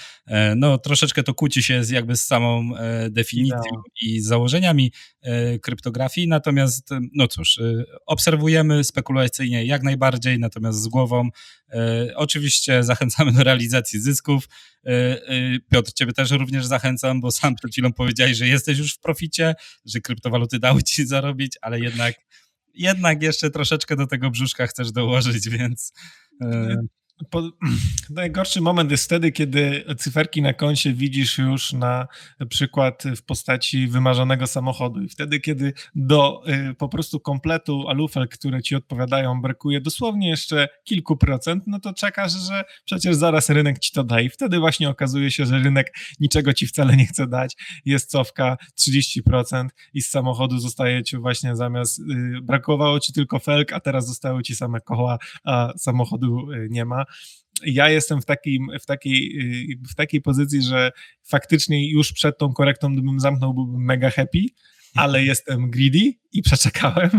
no troszeczkę to kłóci się z jakby z samą definicją no. i założeniami kryptografii, natomiast no cóż, obserwujemy spekulacyjnie jak najbardziej, natomiast z głową oczywiście zachęcamy do realizacji zysków, Piotr, ciebie też również zachęcam, bo sam przed chwilą powiedziałeś, że jesteś już w proficie, że kryptowaluty dały ci zarobić, ale jednak jednak jeszcze troszeczkę do tego brzuszka chcesz dołożyć, więc. Po, najgorszy moment jest wtedy, kiedy cyferki na koncie widzisz już na przykład w postaci wymarzonego samochodu. I wtedy, kiedy do y, po prostu kompletu alufel, które ci odpowiadają, brakuje dosłownie jeszcze kilku procent, no to czekasz, że przecież zaraz rynek ci to da. I wtedy właśnie okazuje się, że rynek niczego ci wcale nie chce dać, jest cofka 30% i z samochodu zostaje ci właśnie zamiast, y, brakowało ci tylko felk, a teraz zostały ci same koła, a samochodu y, nie ma ja jestem w, takim, w, takiej, w takiej pozycji, że faktycznie już przed tą korektą, gdybym zamknął, byłbym mega happy, ale jestem greedy i przeczekałem.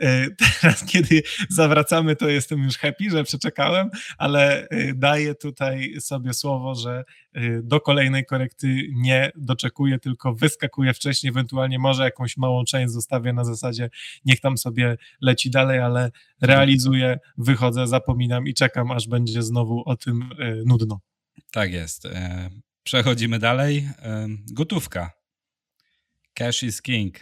E, teraz, kiedy zawracamy, to jestem już happy, że przeczekałem, ale e, daję tutaj sobie słowo, że e, do kolejnej korekty nie doczekuję, tylko wyskakuję wcześniej, ewentualnie może jakąś małą część zostawię na zasadzie, niech tam sobie leci dalej, ale realizuję, wychodzę, zapominam i czekam, aż będzie znowu o tym nudno. Tak jest. Przechodzimy dalej. Gotówka. Cash is king.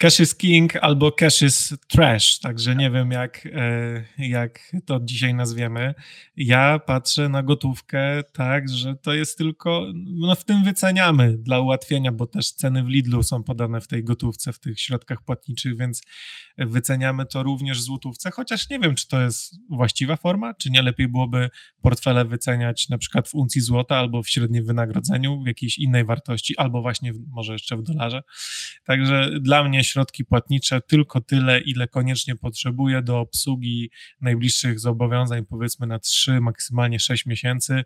Cash is king albo cash is trash, także nie wiem jak, e, jak to dzisiaj nazwiemy. Ja patrzę na gotówkę tak, że to jest tylko, no w tym wyceniamy dla ułatwienia, bo też ceny w Lidlu są podane w tej gotówce, w tych środkach płatniczych, więc wyceniamy to również w złotówce, chociaż nie wiem, czy to jest właściwa forma, czy nie lepiej byłoby portfele wyceniać na przykład w uncji złota albo w średnim wynagrodzeniu, w jakiejś innej wartości, albo właśnie w, może jeszcze w dolarze. Także dla mnie środki płatnicze tylko tyle, ile koniecznie potrzebuję do obsługi najbliższych zobowiązań, powiedzmy na 3, maksymalnie 6 miesięcy.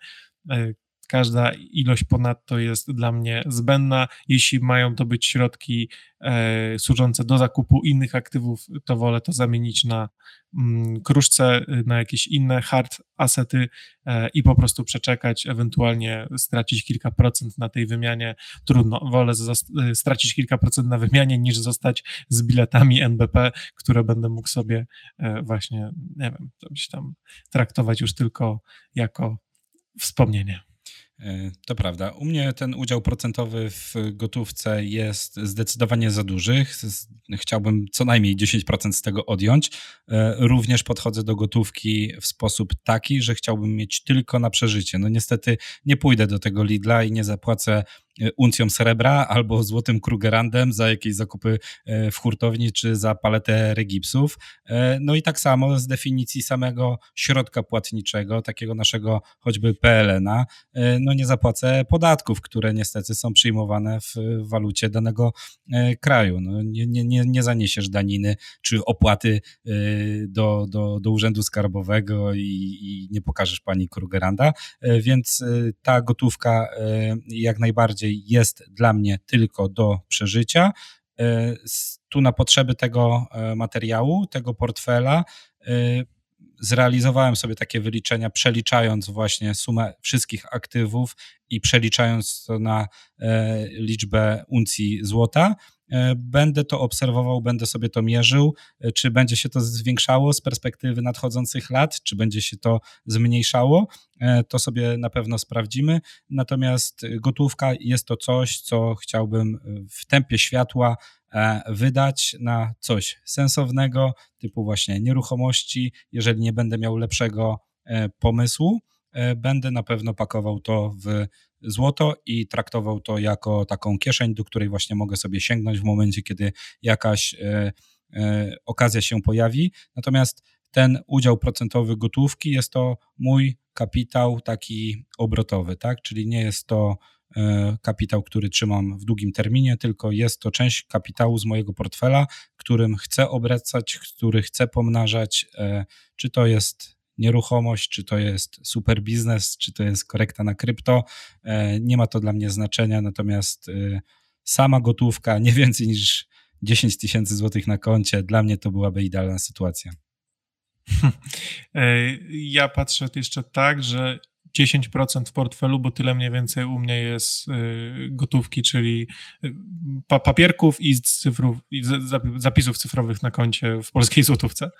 Każda ilość ponadto jest dla mnie zbędna. Jeśli mają to być środki e, służące do zakupu innych aktywów, to wolę to zamienić na mm, kruszce, na jakieś inne hard asety e, i po prostu przeczekać, ewentualnie stracić kilka procent na tej wymianie. Trudno, wolę e, stracić kilka procent na wymianie niż zostać z biletami NBP, które będę mógł sobie e, właśnie, nie wiem, gdzieś tam traktować już tylko jako wspomnienie. E, to prawda. U mnie ten udział procentowy w gotówce jest zdecydowanie za duży. Chciałbym co najmniej 10% z tego odjąć. E, również podchodzę do gotówki w sposób taki, że chciałbym mieć tylko na przeżycie. No niestety nie pójdę do tego Lidla i nie zapłacę uncją srebra albo złotym Krugerandem za jakieś zakupy e, w hurtowni czy za paletę regipsów. E, no i tak samo z definicji samego środka płatniczego, takiego naszego choćby PLN-a, no nie zapłacę podatków, które niestety są przyjmowane w walucie danego kraju. No nie, nie, nie, nie zaniesiesz daniny czy opłaty do, do, do urzędu skarbowego i, i nie pokażesz pani Krugeranda, więc ta gotówka jak najbardziej jest dla mnie tylko do przeżycia. E, tu na potrzeby tego e, materiału, tego portfela, e, zrealizowałem sobie takie wyliczenia, przeliczając właśnie sumę wszystkich aktywów i przeliczając to na liczbę uncji złota. Będę to obserwował, będę sobie to mierzył, czy będzie się to zwiększało z perspektywy nadchodzących lat, czy będzie się to zmniejszało. E, to sobie na pewno sprawdzimy. Natomiast gotówka jest to coś, co chciałbym w tempie światła e, wydać na coś sensownego, typu właśnie nieruchomości. Jeżeli nie będę miał lepszego e, pomysłu, będę na pewno pakował to w złoto i traktował to jako taką kieszeń, do której właśnie mogę sobie sięgnąć w momencie, kiedy jakaś okazja się pojawi. Natomiast ten udział procentowy gotówki jest to mój kapitał taki obrotowy, tak? Czyli nie jest to e, kapitał, który trzymam w długim terminie, tylko jest to część kapitału z mojego portfela, którym chcę obracać, który chcę pomnażać, e, czy to jest nieruchomość, czy to jest super biznes, czy to jest korekta na krypto. E, nie ma to dla mnie znaczenia, natomiast sama gotówka, nie więcej niż 10 tysięcy złotych na koncie, dla mnie to byłaby idealna sytuacja. E, ja patrzę jeszcze tak, że 10% w portfelu, bo tyle mniej więcej u mnie jest e, gotówki, czyli e, papierków i, cyfrów, i zapisów cyfrowych na koncie w polskiej złotówce.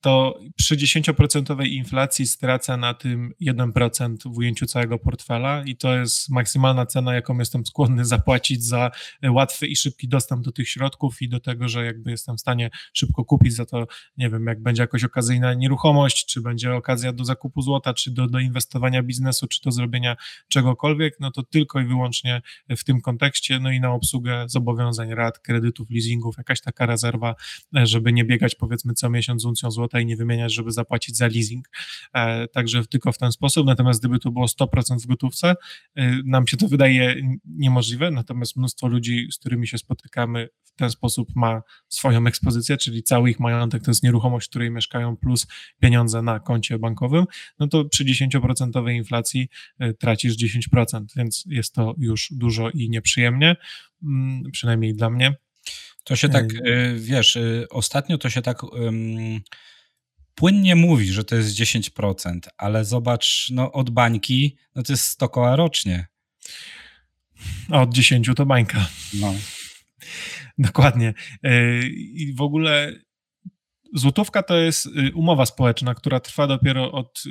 To przy 10% inflacji stracę na tym 1% w ujęciu całego portfela i to jest maksymalna cena, jaką jestem skłonny zapłacić za łatwy i szybki dostęp do tych środków i do tego, że jakby jestem w stanie szybko kupić za to, nie wiem, jak będzie jakoś okazyjna nieruchomość, czy będzie okazja do zakupu złota, czy do, do inwestowania biznesu, czy do zrobienia czegokolwiek, no to tylko i wyłącznie w tym kontekście, no i na obsługę zobowiązań, rad, kredytów, leasingów, jakaś taka rezerwa, żeby nie biegać powiedzmy co miesiąc z uncją złota i nie wymieniać, żeby zapłacić za leasing. E, także tylko w ten sposób. Natomiast gdyby to było 100% w gotówce, e, nam się to wydaje niemożliwe. Natomiast mnóstwo ludzi, z którymi się spotykamy, w ten sposób ma swoją ekspozycję, czyli cały ich majątek to jest nieruchomość, w której mieszkają, plus pieniądze na koncie bankowym. No to przy 10% inflacji e, tracisz 10%, więc jest to już dużo i nieprzyjemnie, mm, przynajmniej dla mnie. To się tak, wiesz, ostatnio to się tak um, płynnie mówi, że to jest 10%, ale zobacz, no od bańki, no to jest 100 koła rocznie. A od 10 to bańka. No. Dokładnie. E, I w ogóle złotówka to jest y, umowa społeczna, która trwa dopiero od y,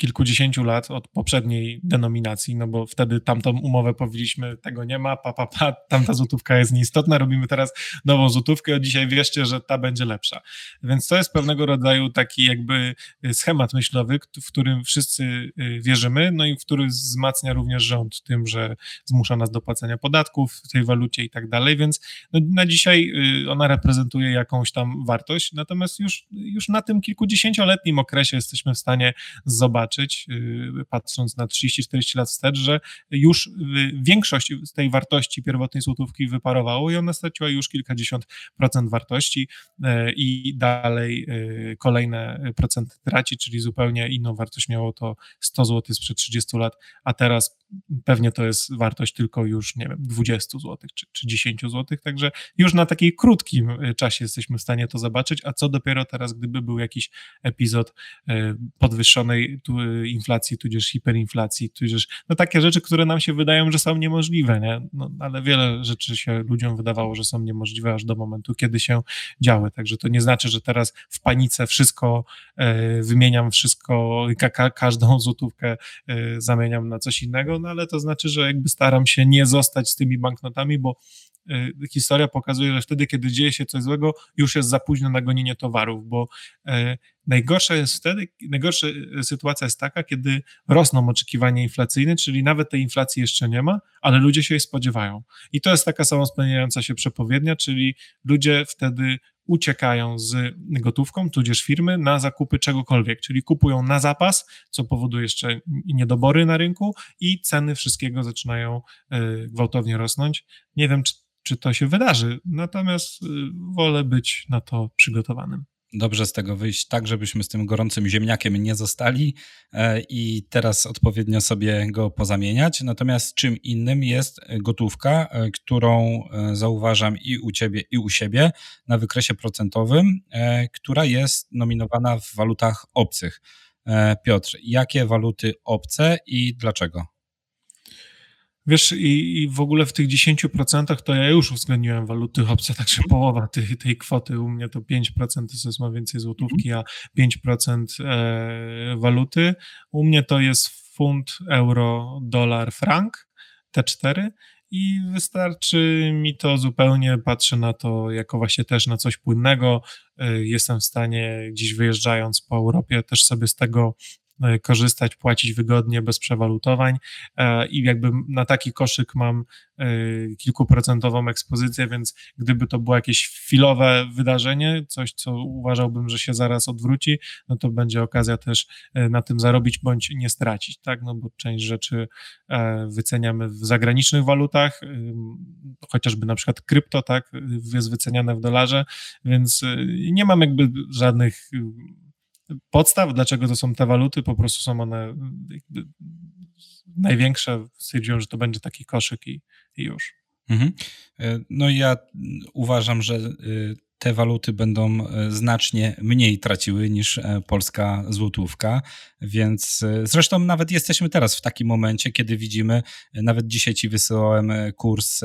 kilkudziesięciu lat od poprzedniej denominacji, no bo wtedy tamtą umowę powiedzieliśmy, tego nie ma, pa, pa, pa, tamta złotówka jest nieistotna, robimy teraz nową złotówkę, a dzisiaj wierzcie, że ta będzie lepsza. Więc to jest pewnego rodzaju taki jakby schemat myślowy, w którym wszyscy y, wierzymy, no i który wzmacnia również rząd tym, że zmusza nas do płacenia podatków w tej walucie i tak dalej, więc no, na dzisiaj y, ona reprezentuje jakąś tam wartość, natomiast już, już na tym kilkudziesięcioletnim okresie jesteśmy w stanie zobaczyć, zobaczyć, y, patrząc na 30-40 lat wstecz, że już y, większość z tej wartości pierwotnej złotówki wyparowało i ona straciła już kilkadziesiąt procent wartości i dalej kolejne procenty traci, czyli zupełnie inną wartość miało to 100 zł sprzed 30 lat, a teraz pewnie to jest wartość tylko już, nie wiem, 20 zł czy, czy 10 zł, także już na takiej krótkim y, czasie jesteśmy w stanie to zobaczyć, a co dopiero teraz, gdyby był jakiś epizod podwyższonej inflacji, tudzież hiperinflacji, tudzież no takie rzeczy, które nam się wydają, że są niemożliwe, nie? No, ale wiele rzeczy się ludziom wydawało, że są niemożliwe aż do momentu, kiedy się działy, także to nie znaczy, że teraz w panice wszystko wymieniam, wszystko, ka każdą złotówkę zamieniam na coś innego, no ale to znaczy, że jakby staram się nie zostać z tymi banknotami, bo y, historia pokazuje, że wtedy, kiedy dzieje się coś złego, już jest za późno na gonienie towarów, bo y, najgorsza jest wtedy, najgorsza sytuacja jest taka, kiedy rosną oczekiwania inflacyjne, czyli nawet tej inflacji jeszcze nie ma, ale ludzie się jej spodziewają. I to jest taka samospełniająca się przepowiednia, czyli ludzie wtedy uciekają z gotówką, tudzież firmy na zakupy czegokolwiek, czyli kupują na zapas, co powoduje jeszcze niedobory na rynku i ceny wszystkiego zaczynają gwałtownie rosnąć. Nie wiem, czy, czy to się wydarzy, natomiast e, wolę być na to przygotowanym dobrze z tego wyjść, tak żebyśmy z tym gorącym ziemniakiem nie zostali e, i teraz odpowiednio sobie go pozamieniać. Natomiast czym innym jest gotówka, e, którą e, zauważam i u ciebie, i u siebie na wykresie procentowym, która jest nominowana w walutach obcych. Piotr, jakie waluty obce i dlaczego? Wiesz, i, i w ogóle w tych 10% to ja już uwzględniłem waluty obce, także połowa tej, tej kwoty u mnie to 5% to jest ma więcej złotówki, a 5% e, waluty. U mnie to jest funt, euro, dolar, frank, te cztery. I wystarczy mi to zupełnie, patrzę na to jako właśnie też na coś płynnego, e, jestem w stanie gdzieś wyjeżdżając po Europie też sobie z tego korzystać, płacić wygodnie, bez przewalutowań. E, i jakby na taki koszyk mam e, kilkuprocentową ekspozycję, więc gdyby to było jakieś chwilowe wydarzenie, coś, co uważałbym, że się zaraz odwróci, no to będzie okazja też na tym zarobić bądź nie stracić, tak, no bo część rzeczy wyceniamy w zagranicznych walutach, chociażby na przykład krypto, tak, jest wyceniane w dolarze, więc nie mam jakby żadnych podstaw, dlaczego to są te waluty, po prostu są one największe. Stwierdziłem, że to będzie taki koszyk i, i już. Mhm. E, no ja uważam, że y, te waluty będą e, znacznie mniej traciły niż e, polska złotówka, więc zresztą nawet jesteśmy teraz w takim momencie, kiedy widzimy, nawet dzisiaj ci wysyłałem kurs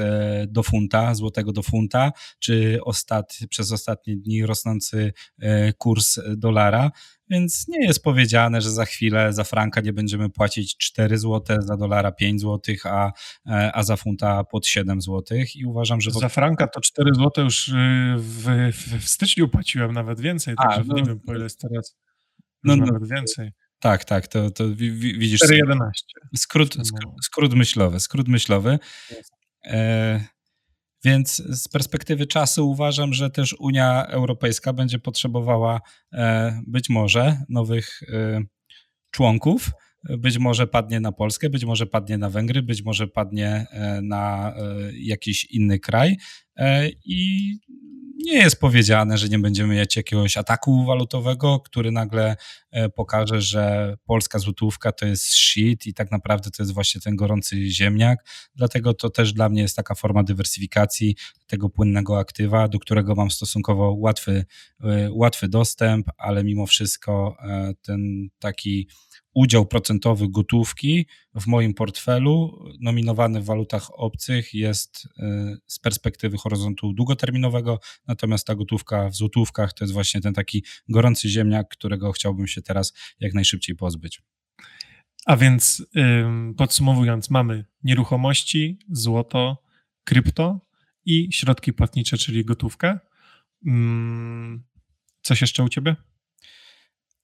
do funta, złotego do funta, czy ostat, przez ostatnie dni rosnący kurs dolara, więc nie jest powiedziane, że za chwilę za franka nie będziemy płacić 4 zł, za dolara 5 zł, a, a za funta pod 7 zł. I uważam, że. Za franka to 4 zł już y, w, w, styczniu płaciłem nawet więcej, także no, nie wiem, po ile jest teraz. No, no, nawet więcej. Tak, tak, to, to widzisz. 4,11. Skrót, skrót, skrót myślowy, skrót myślowy. E, więc z perspektywy czasu uważam, że też Unia Europejska będzie potrzebowała e, być może nowych e, członków. Być może padnie na Polskę, być może padnie na Węgry, być może padnie e, na jakiś inny kraj. I nie jest powiedziane, że nie będziemy mieć jakiegoś ataku walutowego, który nagle e, pokaże, że polska złotówka to jest shit i tak naprawdę to jest właśnie ten gorący ziemniak. Dlatego to też dla mnie jest taka forma dywersyfikacji tego płynnego aktywa, do którego mam stosunkowo łatwy, e, łatwy dostęp, ale mimo wszystko e, ten taki udział procentowy gotówki w moim portfelu nominowany w walutach obcych jest y, z perspektywy horyzontu długoterminowego, natomiast ta gotówka w złotówkach to jest właśnie ten taki gorący ziemniak, którego chciałbym się teraz jak najszybciej pozbyć. A więc podsumowując, mamy nieruchomości, złoto, krypto i środki płatnicze, czyli gotówkę. Coś jeszcze u ciebie?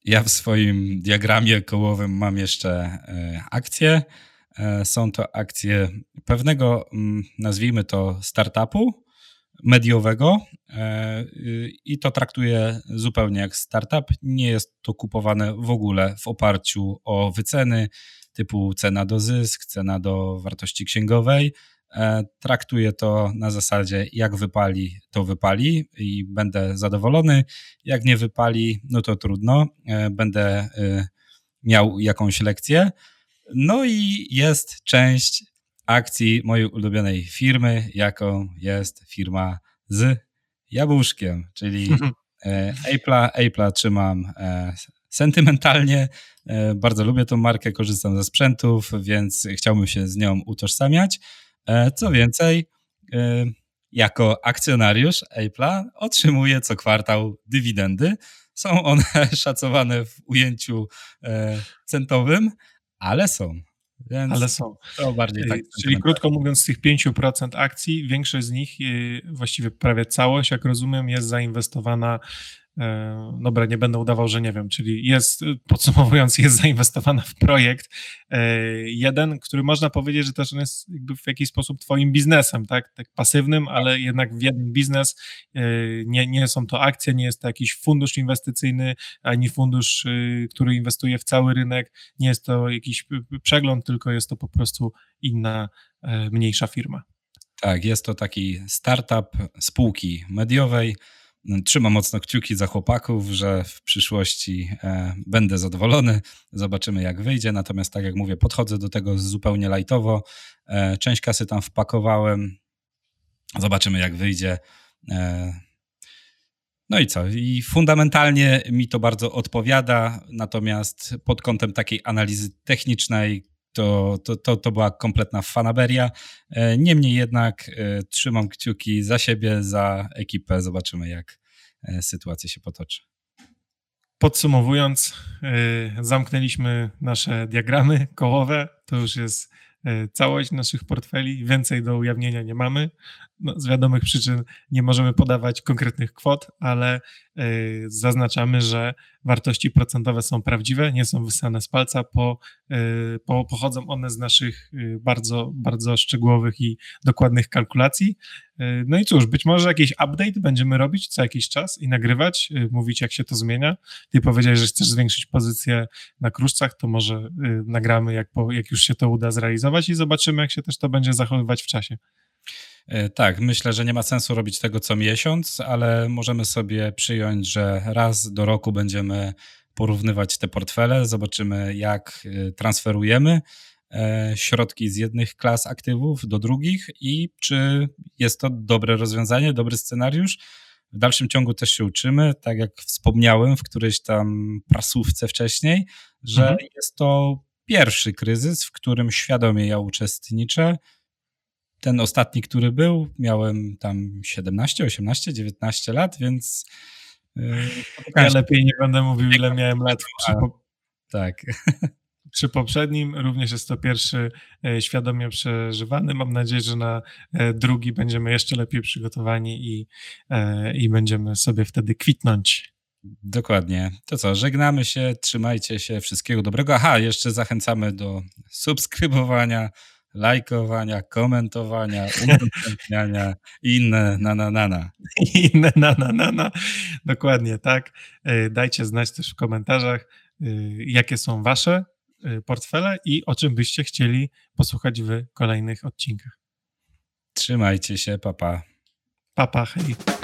Ja w swoim diagramie kołowym mam jeszcze e, akcje. E, są to akcje pewnego, mm, nazwijmy to, startupu, mediowego i to traktuję zupełnie jak startup. Nie jest to kupowane w ogóle w oparciu o wyceny typu cena do zysk, cena do wartości księgowej. Traktuję to na zasadzie, jak wypali, to wypali i będę zadowolony. Jak nie wypali, no to trudno, będę miał jakąś lekcję. No i jest część akcji mojej ulubionej firmy, jaką jest firma z jabłuszkiem, czyli e, Apple'a. Apple'a trzymam e, sentymentalnie. E, bardzo lubię tą markę, korzystam ze sprzętów, więc chciałbym się z nią utożsamiać. Co więcej, jako akcjonariusz Apple'a otrzymuję co kwartał dywidendy. Są one szacowane w ujęciu centowym, ale są. Więc Ale są. To bardziej tak. Czyli krótko mówiąc, z tych 5% akcji, większość z nich, właściwie prawie całość, jak rozumiem, jest zainwestowana E, dobra, nie będę udawał, że nie wiem, czyli jest, podsumowując, jest zainwestowana w projekt. E, jeden, który można powiedzieć, że też on jest jakby w jakiś sposób twoim biznesem, tak, tak pasywnym, ale jednak w jeden biznes, e, nie, nie są to akcje, nie jest to jakiś fundusz inwestycyjny, ani fundusz, który inwestuje w cały rynek, nie jest to jakiś przegląd, tylko jest to po prostu inna, mniejsza firma. Tak, jest to taki startup spółki mediowej, Trzymam mocno kciuki za chłopaków, że w przyszłości e, będę zadowolony. Zobaczymy, jak wyjdzie. Natomiast, tak jak mówię, podchodzę do tego zupełnie lajtowo. E, część kasy tam wpakowałem. Zobaczymy, jak wyjdzie. E, no i co? I fundamentalnie mi to bardzo odpowiada, natomiast pod kątem takiej analizy technicznej, to, to, to, to była kompletna fanaberia. E, niemniej jednak e, trzymam kciuki za siebie, za ekipę. Zobaczymy, jak e, sytuacja się potoczy. Podsumowując, zamknęliśmy nasze diagramy kołowe. To już jest całość naszych portfeli. Więcej do ujawnienia nie mamy. No, z wiadomych przyczyn nie możemy podawać konkretnych kwot, ale zaznaczamy, że wartości procentowe są prawdziwe, nie są wysane z palca, po, y, po, pochodzą one z naszych y, bardzo, bardzo szczegółowych i dokładnych kalkulacji. Y, no i cóż, być może jakiś update będziemy robić co jakiś czas i nagrywać, mówić jak się to zmienia. Ty powiedziałeś, że chcesz zwiększyć pozycję na kruszcach, to może nagramy jak, po, jak już się to uda zrealizować i zobaczymy jak się też to będzie zachowywać w czasie. E, tak, myślę, że nie ma sensu robić tego co miesiąc, ale możemy sobie przyjąć, że raz do roku będziemy porównywać te portfele, zobaczymy jak e, transferujemy e, środki z jednych klas aktywów do drugich i czy jest to dobre rozwiązanie, dobry scenariusz. W dalszym ciągu też się uczymy, tak jak wspomniałem w którejś tam prasówce wcześniej, że mhm. jest to pierwszy kryzys, w którym świadomie ja uczestniczę ten ostatni, który był, miałem tam 17, 18, 19 lat, więc. Yy, ja lepiej nie będę mówił, ile miałem lat. Przy po... Tak. Przy poprzednim również jest to pierwszy e, świadomie przeżywany. Mam nadzieję, że na e, drugi będziemy jeszcze lepiej przygotowani i, e, i będziemy sobie wtedy kwitnąć. Dokładnie. To co, żegnamy się, trzymajcie się, wszystkiego dobrego. Aha, jeszcze zachęcamy do subskrybowania, lajkowania, komentowania, udostępniania i inne na na na na. Inne na na na na. Dokładnie tak. E, dajcie znać też w komentarzach, e, jakie są wasze e, portfele i o czym byście chcieli posłuchać w kolejnych odcinkach. Trzymajcie się, papa. Papa, hej.